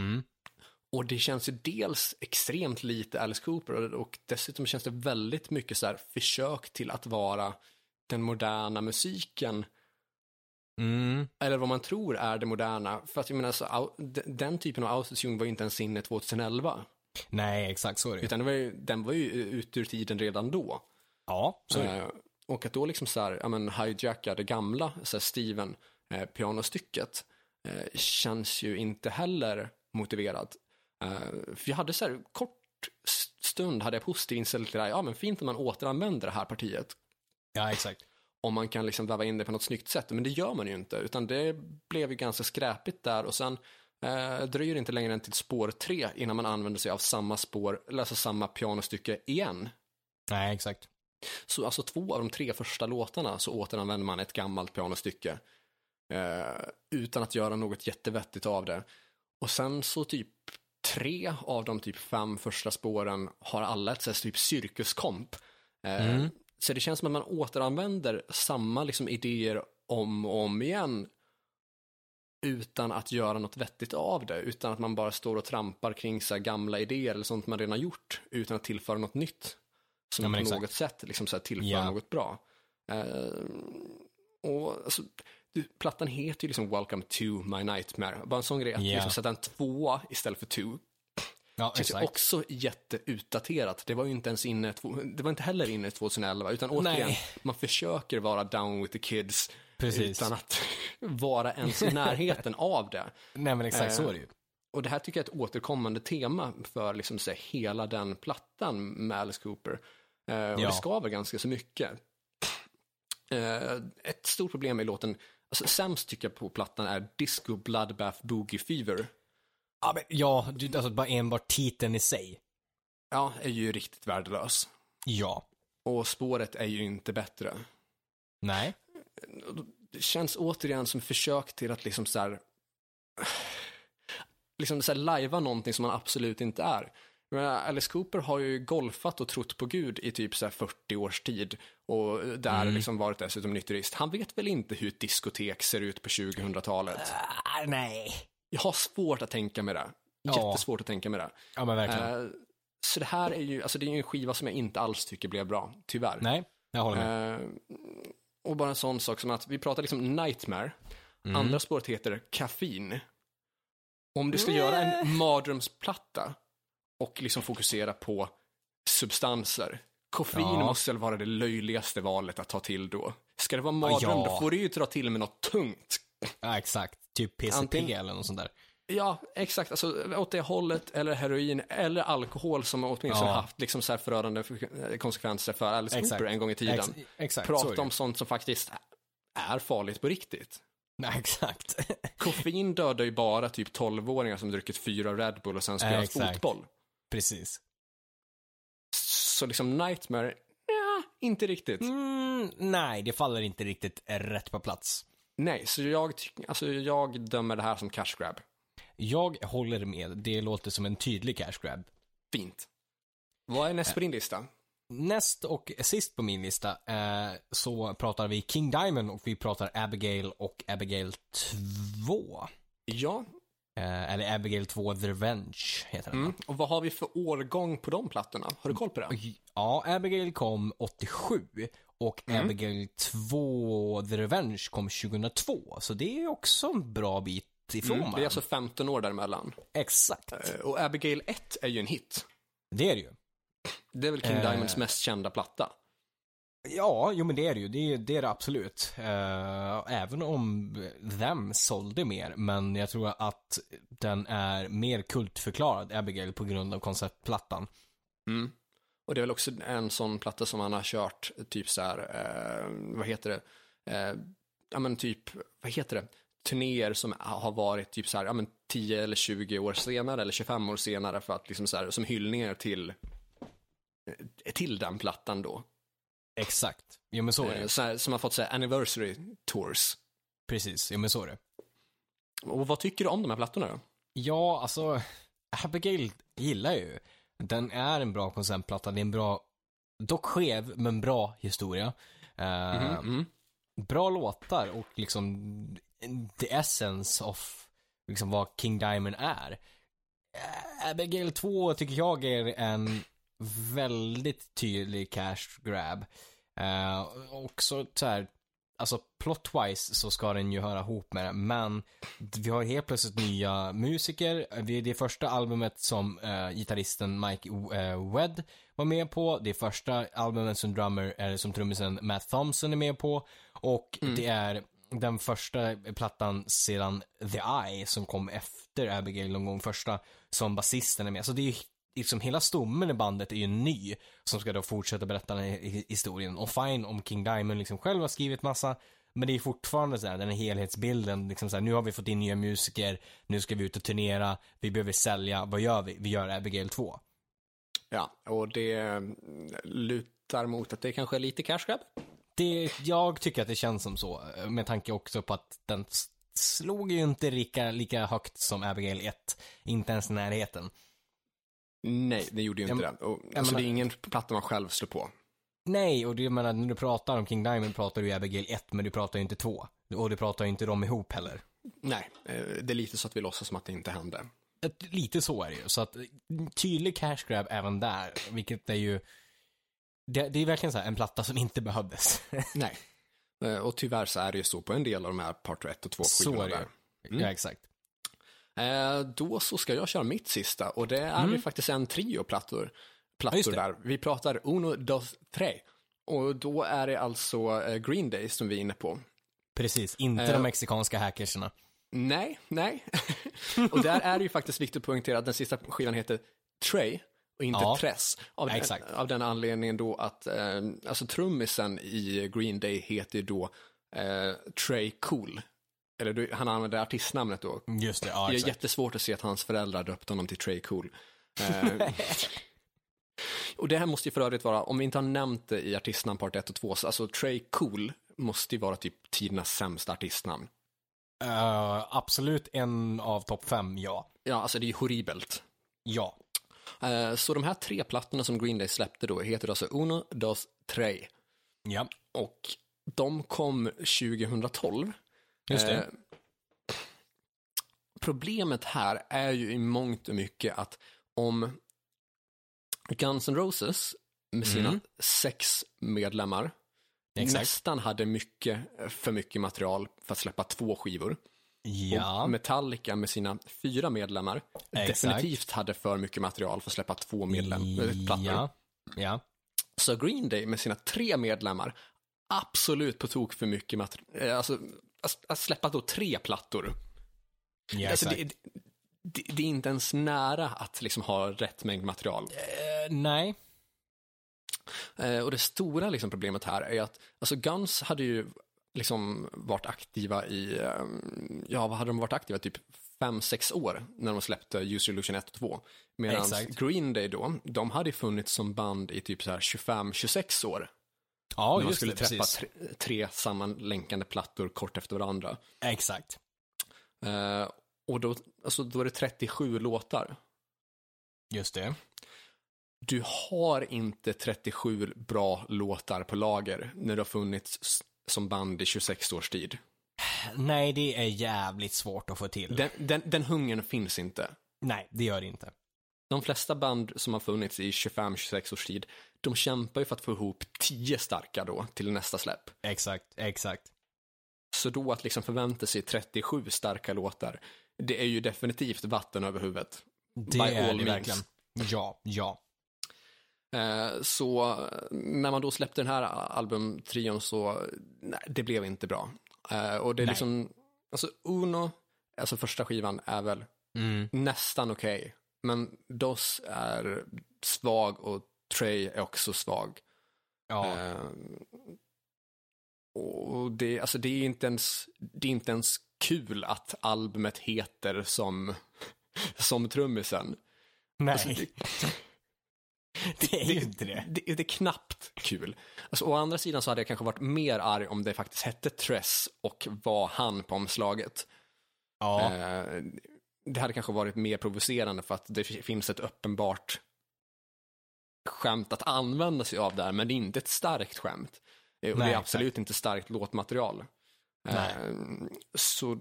Mm. Och det känns ju dels extremt lite Alice Cooper och, och dessutom känns det väldigt mycket så här försök till att vara den moderna musiken Mm. eller vad man tror är det moderna. För att jag menar, så, den typen av autotune var ju inte ens inne 2011. Nej, exakt så är det. Utan det var ju, den var ju ute ur tiden redan då. Ja, så är det. Och att då liksom så här, ja men hijacka det gamla, så här Steven, eh, pianostycket, eh, känns ju inte heller motiverat. Eh, för jag hade så här, kort stund hade jag positiv inställning till det här, ja men fint om man återanvänder det här partiet. Ja, exakt. Om man kan liksom väva in det på något snyggt sätt, men det gör man ju inte, utan det blev ju ganska skräpigt där och sen eh, dröjer det inte längre än till spår tre innan man använder sig av samma spår, eller alltså samma pianostycke igen. Nej, exakt. Så alltså två av de tre första låtarna så återanvänder man ett gammalt pianostycke. Eh, utan att göra något jättevettigt av det. Och sen så typ tre av de typ fem första spåren har alla ett så här typ cirkuskomp. Eh, Mm. Så det känns som att man återanvänder samma liksom idéer om och om igen. Utan att göra något vettigt av det. Utan att man bara står och trampar kring så gamla idéer eller sånt man redan har gjort. Utan att tillföra något nytt. Som Ja, på exakt. något sätt liksom så här tillför Ja. något bra. Eh, och alltså, du, plattan heter ju liksom Welcome to my nightmare. Bara en sån grej att Ja. liksom sätta en tvåa istället för two. Ja, Känns ju exakt. också jätteutdaterat. Det var ju inte ens inne, det var inte heller inne 2011, utan återigen, Nej. man försöker vara down with the kids Precis. utan att vara ens i närheten av det. Nej, men exakt så Eh, är det ju. Och det här tycker jag är ett återkommande tema för liksom så här, hela den plattan med Alice Cooper. Eh, och Ja. det skaver ganska så mycket. Eh, ett stort problem i låten, alltså sämst tycker jag på plattan är Disco Bloodbath Boogie Fever. Ja, men, ja alltså bara enbart titeln i sig. Ja, är ju riktigt värdelös. Ja. Och spåret är ju inte bättre. Nej. Det känns återigen som försök till att liksom så här, liksom så här lajva någonting som man absolut inte är. Men Alice Cooper har ju golfat och trott på Gud i typ så här 40 års tid och där Mm. liksom varit dessutom nykterist. Han vet väl inte hur ett diskotek ser ut på 2000-talet? Ah, nej. Jag har svårt att tänka mig det. Ja. Jättesvårt att tänka mig det. Ja, men verkligen. Eh, så det här är ju, alltså det är ju en skiva som jag inte alls tycker blev bra, tyvärr. nej, jag håller med. Eh, och bara en sån sak som att vi pratar liksom Nightmare. Mm. Andra spåret heter Caffeine. Om du ska göra en mardrömsplatta och liksom fokusera på substanser. Koffein Ja. måste väl vara det löjligaste valet att ta till då. Ska det vara mardröm, Ja. då får du ju dra till med något tungt. Ja, exakt. Typ PCP Antingen- eller något sånt där. Ja, exakt. Alltså, åt det hållet, eller heroin, eller alkohol som åtminstone Ja. haft liksom så här förödande konsekvenser för Alice Exakt. Cooper en gång i tiden. Ex exakt, Prata om sånt som faktiskt är farligt på riktigt. Nej, exakt. Koffein dödar ju bara typ 12-åringar som druckit fyra Red Bull och sen spelat fotboll. Precis. Så liksom Nightmare, ja, inte riktigt. Mm, nej, det faller inte riktigt rätt på plats. Nej, så jag, alltså, jag dömer det här som cash grab. Jag håller med. Det låter som en tydlig cash grab. Fint. Vad är näst på din lista? Näst och sist på min lista eh, så pratar vi King Diamond och vi pratar Abigail och Abigail 2. Ja, Eh, eller Abigail 2 The Revenge heter den. mm. och vad har vi för årgång på de plattorna? Har du koll på det? Ja, Abigail kom 87 och Abigail 2 The Revenge kom 2002. Så det är också en bra bit ifrån Mm, det är alltså 15 år däremellan. Exakt. Eh, Och Abigail 1 är ju en hit. Det är det ju. Det är väl King Eh. Diamonds mest kända platta. Ja, jo men det är det ju. Det är det, är det absolut. Eh, även om Them sålde mer, men jag tror att den är mer kultförklarad, Abigail, på grund av konceptplattan. Mm. Och det är väl också en sån platta som han har kört, typ så här, eh, vad heter det, eh, ja men typ, vad heter det, turnéer som har varit typ så här, ja men 10 eller 20 år senare eller 25 år senare för att liksom så här, som hyllningar till, eh, till den plattan då. Exakt. Jo men så är det. Eh, så här, som har fått så här anniversary tours. Precis, jo men så är det. Och vad tycker du om de här plattorna då? Ja, alltså, Abigail gillar ju. Den är en bra konceptplatta, det är en bra, dock skev, men bra historia. Mm. Bra låtar och liksom the essence of liksom vad King Diamond är. Abigail 2 tycker jag är en väldigt tydlig cash grab. Uh, också så här, alltså plot-wise så ska den ju höra ihop med det, men vi har helt plötsligt nya musiker. Det är det första albumet som uh, gitarristen Mike uh, Wedd var med på. Det är första albumet som drummer, eller som trummisen Matt Thompson är med på. Och det är den första plattan sedan The Eye som kom efter Abigail någon gång första som basisten är med. Så det är ju liksom hela stommen i bandet är ju ny som ska då fortsätta berätta den här hi- historien. Och fine om King Diamond liksom själv har skrivit massa men det är fortfarande så här, den här helhetsbilden, liksom så här, nu har vi fått in nya musiker, nu ska vi ut och turnera, vi behöver sälja, vad gör vi? Vi gör Abigail 2. Ja, och det mm, lutar mot att det kanske är lite cash grab. Det, jag tycker att det känns som så, med tanke också på att den slog ju inte lika, lika högt som Abigail 1, inte ens i närheten. Nej, det gjorde ju inte det. Och, alltså, menar- det är ingen platta man själv slår på. Nej, och det jag menar, när du pratar om King Diamond pratar du ju Abigail 1, men du pratar ju inte 2. Och du pratar ju inte dem ihop heller. Nej, eh, det är lite så att vi låtsas som att det inte hände. Ett, lite så är det ju. Så att, tydlig cash grab även där, vilket är ju, det, det är verkligen så här, en platta som inte behövdes. Nej. Eh, Och tyvärr så är det ju så på en del av de här part 1 och 2 så skivorna är det där. ju. Ja, exakt. Eh, Då så ska jag köra mitt sista och det är ju faktiskt en trio plattor, Mm. plattor det. där. Vi pratar Uno, dos, tre. Och då är det alltså eh, Green Day som vi är inne på. Precis, inte Eh. de mexikanska hackersarna. Nej, nej. och där är det ju faktiskt viktigt att poängtera att den sista skivan heter Trey och inte Ja. Tress. Av, den, Exakt. av den anledningen då att eh, alltså trummisen i Green Day heter då eh, Trey Cool. Eller du, han använder artistnamnet då. Just det, ja det är exakt. jättesvårt att se att hans föräldrar döpte honom till Trey Cool. Eh, och det här måste ju för övrigt vara, om vi inte har nämnt det i artistnamn part 1 och 2, så alltså Trey Cool måste ju vara typ tidernas sämsta artistnamn. Eh, absolut en av topp fem, ja. Ja, alltså det är ju horribelt. Ja. Eh, Så de här tre plattorna som Green Day släppte då heter alltså Uno, Dos, Tre. Ja, Och de kom 2012. Just det. Eh, Problemet här är ju i mångt och mycket att om Guns N' Roses med sina Mm. sex medlemmar Exakt. nästan hade mycket, för mycket material för att släppa två skivor. Ja, Och Metallica med sina fyra medlemmar Exakt. definitivt hade för mycket material för att släppa två medlem, äh, plattor. ja, ja. Så Green Day med sina tre medlemmar, absolut på tok för mycket material. Alltså, att- släppa då tre plattor. ja Alltså, det, det, det är inte ens nära att liksom ha rätt mängd material. Eh, nej, Eh, och det stora liksom, problemet här är att alltså Guns hade ju liksom varit aktiva i, eh, ja vad hade de varit aktiva, typ fem sex år när de släppte Use Illusion 1 och 2. Medan. Green Day då, de hade funnits som band i typ så här 25-26 år. Ja man skulle det, träffa tre, tre sammanlänkande plattor kort efter varandra. Exakt. Eh, och då, alltså, då är det 37 låtar. Just det. Du har inte 37 bra låtar på lager när du har funnits som band i 26 års tid. Nej, det är jävligt svårt att få till. Den, den, den hungern finns inte. Nej, det gör det inte. De flesta band som har funnits i 25-26 års tid, de kämpar ju för att få ihop 10 starka då till nästa släpp. Exakt, exakt. Så då att liksom förvänta sig 37 starka låtar, det är ju definitivt vatten över huvudet. Det är det verkligen. Ja, ja. Eh, Så eh, när man då släppte den här albumtrion så, nej, det blev inte bra. Eh, Och det är Nej. liksom, alltså Uno, alltså första skivan är väl Mm. nästan okej. Men Dos är svag och Trey är också svag. Ja, Eh, Och det, alltså det är inte ens, det är inte ens kul att albumet heter som, som trummisen. nej. Alltså, det, det är ju inte det. det, det är knappt kul. Alltså, å andra sidan så hade jag kanske varit mer arg om det faktiskt hette Tress och var han på omslaget. Ja, Eh, det hade kanske varit mer provocerande för att det finns ett uppenbart skämt att använda sig av där, men det är inte ett starkt skämt. Eh, och Nej, det är absolut inte starkt låtmaterial. Nej. Eh, så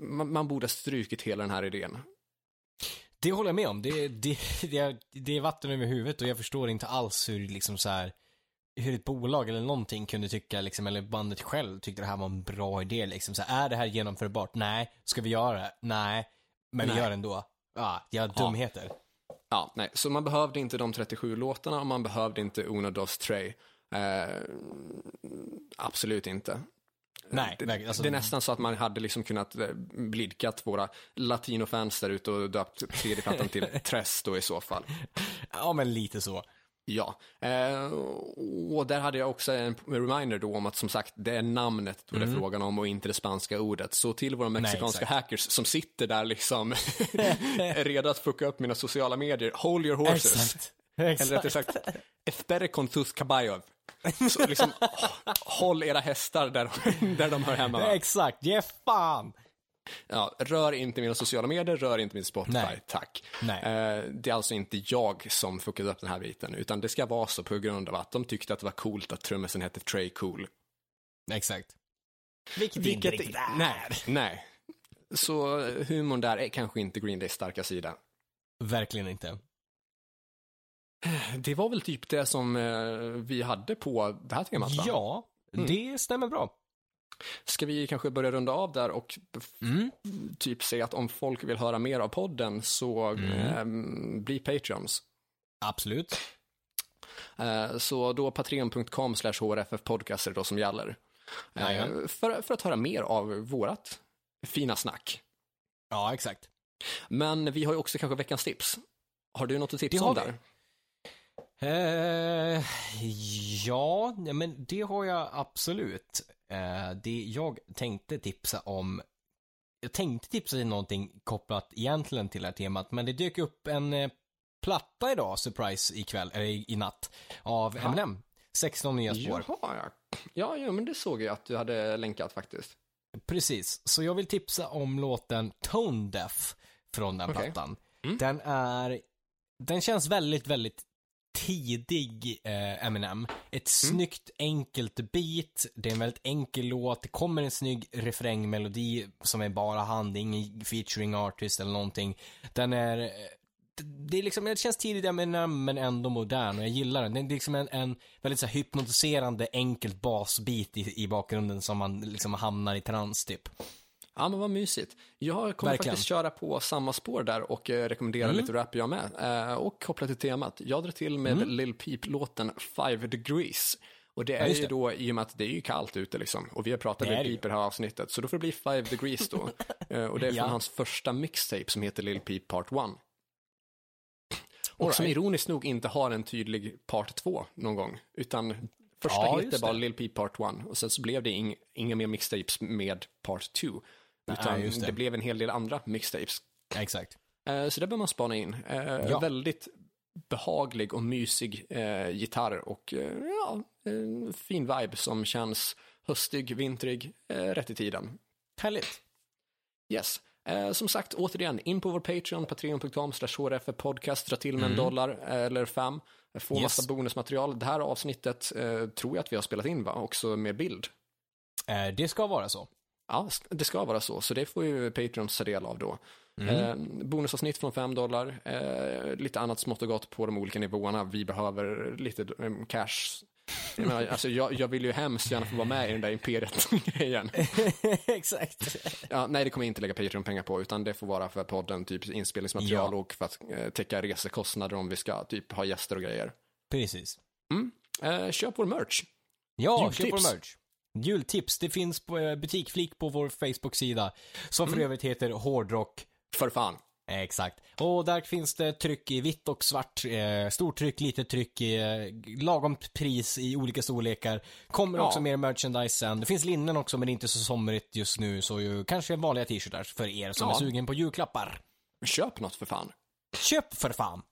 man, man borde ha strukit hela den här idén. det håller jag med om. Det, det, det, är, det är vatten över huvudet och jag förstår inte alls hur liksom så här hur ett bolag eller någonting kunde tycka, liksom, eller bandet själv tyckte det här var en bra idé. Liksom. Så här, är det här genomförbart? Nej. Ska vi göra det? Nej. Men Nej. vi gör det ändå. Ja, jag har dumheter. Ja, nej, så man behövde inte de 37 låtarna och man behövde inte Uno Dos Trey. Eh, absolut inte. Nej, Det, verkligen. Alltså, det är nästan så att man hade liksom kunnat eh, blidkat våra latinofans där ute och döpt tredje plattan till Tress då i så fall. Ja, men lite så. Ja, eh, och där hade jag också en reminder då om att som sagt det är namnet då det är frågan om och inte det spanska ordet. Så till våra mexikanska exakt. hackers som sitter där liksom redo att fucka upp mina sociala medier, hold your horses. Exakt. Eller Exakt. rättare sagt, espere con tus caballos. Så liksom, håll era hästar där, där de hör hemma. Va? Exakt, ge fan! Ja, rör inte mina sociala medier, rör inte min Spotify, Nej. tack. Nej. Eh, det är alltså inte jag som fuckade upp den här biten, utan det ska vara så på grund av att de tyckte att det var coolt att trummisen hette Trey Cool. Exakt. Vilket, det inte riktigt är. Nej, nej. Så eh, humorn där är kanske inte Green Days starka sida. Verkligen inte. Det var väl typ det som eh, vi hade på det här temat, va? Ja, Mm. det stämmer bra. Ska vi kanske börja runda av där och Mm. typ säga att om folk vill höra mer av podden så Mm. eh, bli Patreons. Absolut. Eh, Så då patreon.com slash hrffpodcast är det då som gäller. Eh. För, för att höra mer av vårat fina snack. Ja, exakt. Men vi har ju också kanske veckans tips. Har du något att tipsa om där? Eh, ja, men det har jag absolut. Eh, det jag tänkte tipsa om, jag tänkte tipsa om någonting kopplat egentligen till det här temat, men det dök upp en eh, platta idag, surprise ikväll, eller i, i natt, av Ja. Eminem. 16 nya spår. Jaha, ja. Ja, ja, men det såg jag att du hade länkat faktiskt. Precis, så jag vill tipsa om låten Tone Deaf från den Okej. plattan. Mm. Den är Den känns väldigt, väldigt tidig eh, Eminem. Ett snyggt, enkelt beat. Det är en väldigt enkel låt. Det kommer en snygg refrängmelodi som är bara han. Det är ingen featuring artist eller någonting. Den är eh, det är liksom, det känns tidigt Eminem men ändå modern och jag gillar den. Det är liksom en, en väldigt så här, hypnotiserande enkelt basbit i, i bakgrunden som man liksom hamnar i trans typ. Ja, men vad mysigt. Jag kommer Verkligen. Mm. faktiskt köra på samma spår där och eh, rekommendera lite rap jag med. Eh, och koppla till temat. Jag drar till med Lil Peep-låten Five Degrees. Och det är ju det. då, i och med att det är ju kallt ute liksom, och vi har pratat med ju. Peep i det här avsnittet, så då får det bli Five Degrees då. Eh, och det är från Ja. hans första mixtape som heter Lil Peep Part 1. Och som ironiskt nog inte har en tydlig Part 2 någon gång, utan första Ja, bara det. Lil Peep Part 1 och sen så blev det ing, inga mer mixtapes med Part 2. Utan det. det. blev en hel del andra mixtapes. Ja, exakt. Eh, Så det bör man spana in. Eh, Ja. Väldigt behaglig och mysig eh, gitarr och ja, fin vibe som känns höstig, vintrig, rätt i tiden. Härligt. Yes. Eh, som sagt, återigen, in på vår Patreon, patreon.com slash podcast, dra till med en dollar eh, eller fem, få Yes. massa bonusmaterial. Det här avsnittet eh, tror jag att vi har spelat in, va? Också med bild. Eh, det ska vara så. Ja, det ska vara så, så det får ju Patreons ta del av då. Eh, bonusavsnitt från 5 dollar, eh, lite annat smått och gott på de olika nivåerna. Vi behöver lite eh, cash. Jag, menar, alltså, jag, jag vill ju hemskt gärna få vara med i den där imperiet-grejen. exakt. Ja, nej, det kommer jag inte lägga Patreon-pengar på, utan det får vara för podden, typ inspelningsmaterial Ja. och för att eh, täcka resekostnader om vi ska typ ha gäster och grejer. Precis. Eh, köp vår merch. Ja, köp vår merch. Jultips, det finns på eh, butikflik på vår Facebook-sida. Som för övrigt heter Hårdrock. För fan. Exakt. Och där finns det tryck i vitt och svart. Eh, stort tryck, litet tryck, eh, lagom pris i olika storlekar. Kommer Ja. också mer merchandise sen. Det finns linnen också men det är inte så somrigt just nu. Så ju, kanske vanliga t-shirtar för er som Ja. är sugen på julklappar. Köp något för fan. Köp för fan!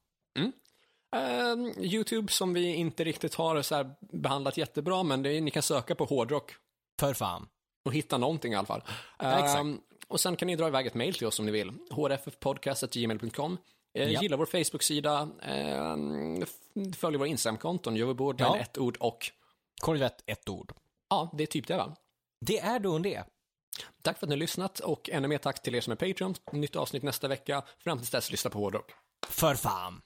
Eh, YouTube som vi inte riktigt har så här behandlat jättebra, men det är, ni kan söka på hårdrock För fan. och hitta någonting i alla fall. Ja. Ehm, och sen kan ni dra iväg ett mail till oss om ni vill. hrffpodcast.gmail.com. Eh, Ja. Gilla vår Facebook-sida, eh, följ våra Instagram-konton, gör båda Ja. ett ord och Korvett, ett ord. ja, det är typ det va? Det är då det. Tack för att ni har lyssnat och ännu mer tack till er som är Patreon. Nytt avsnitt nästa vecka. Fram tills dess, lyssna på hårdrock. För fan.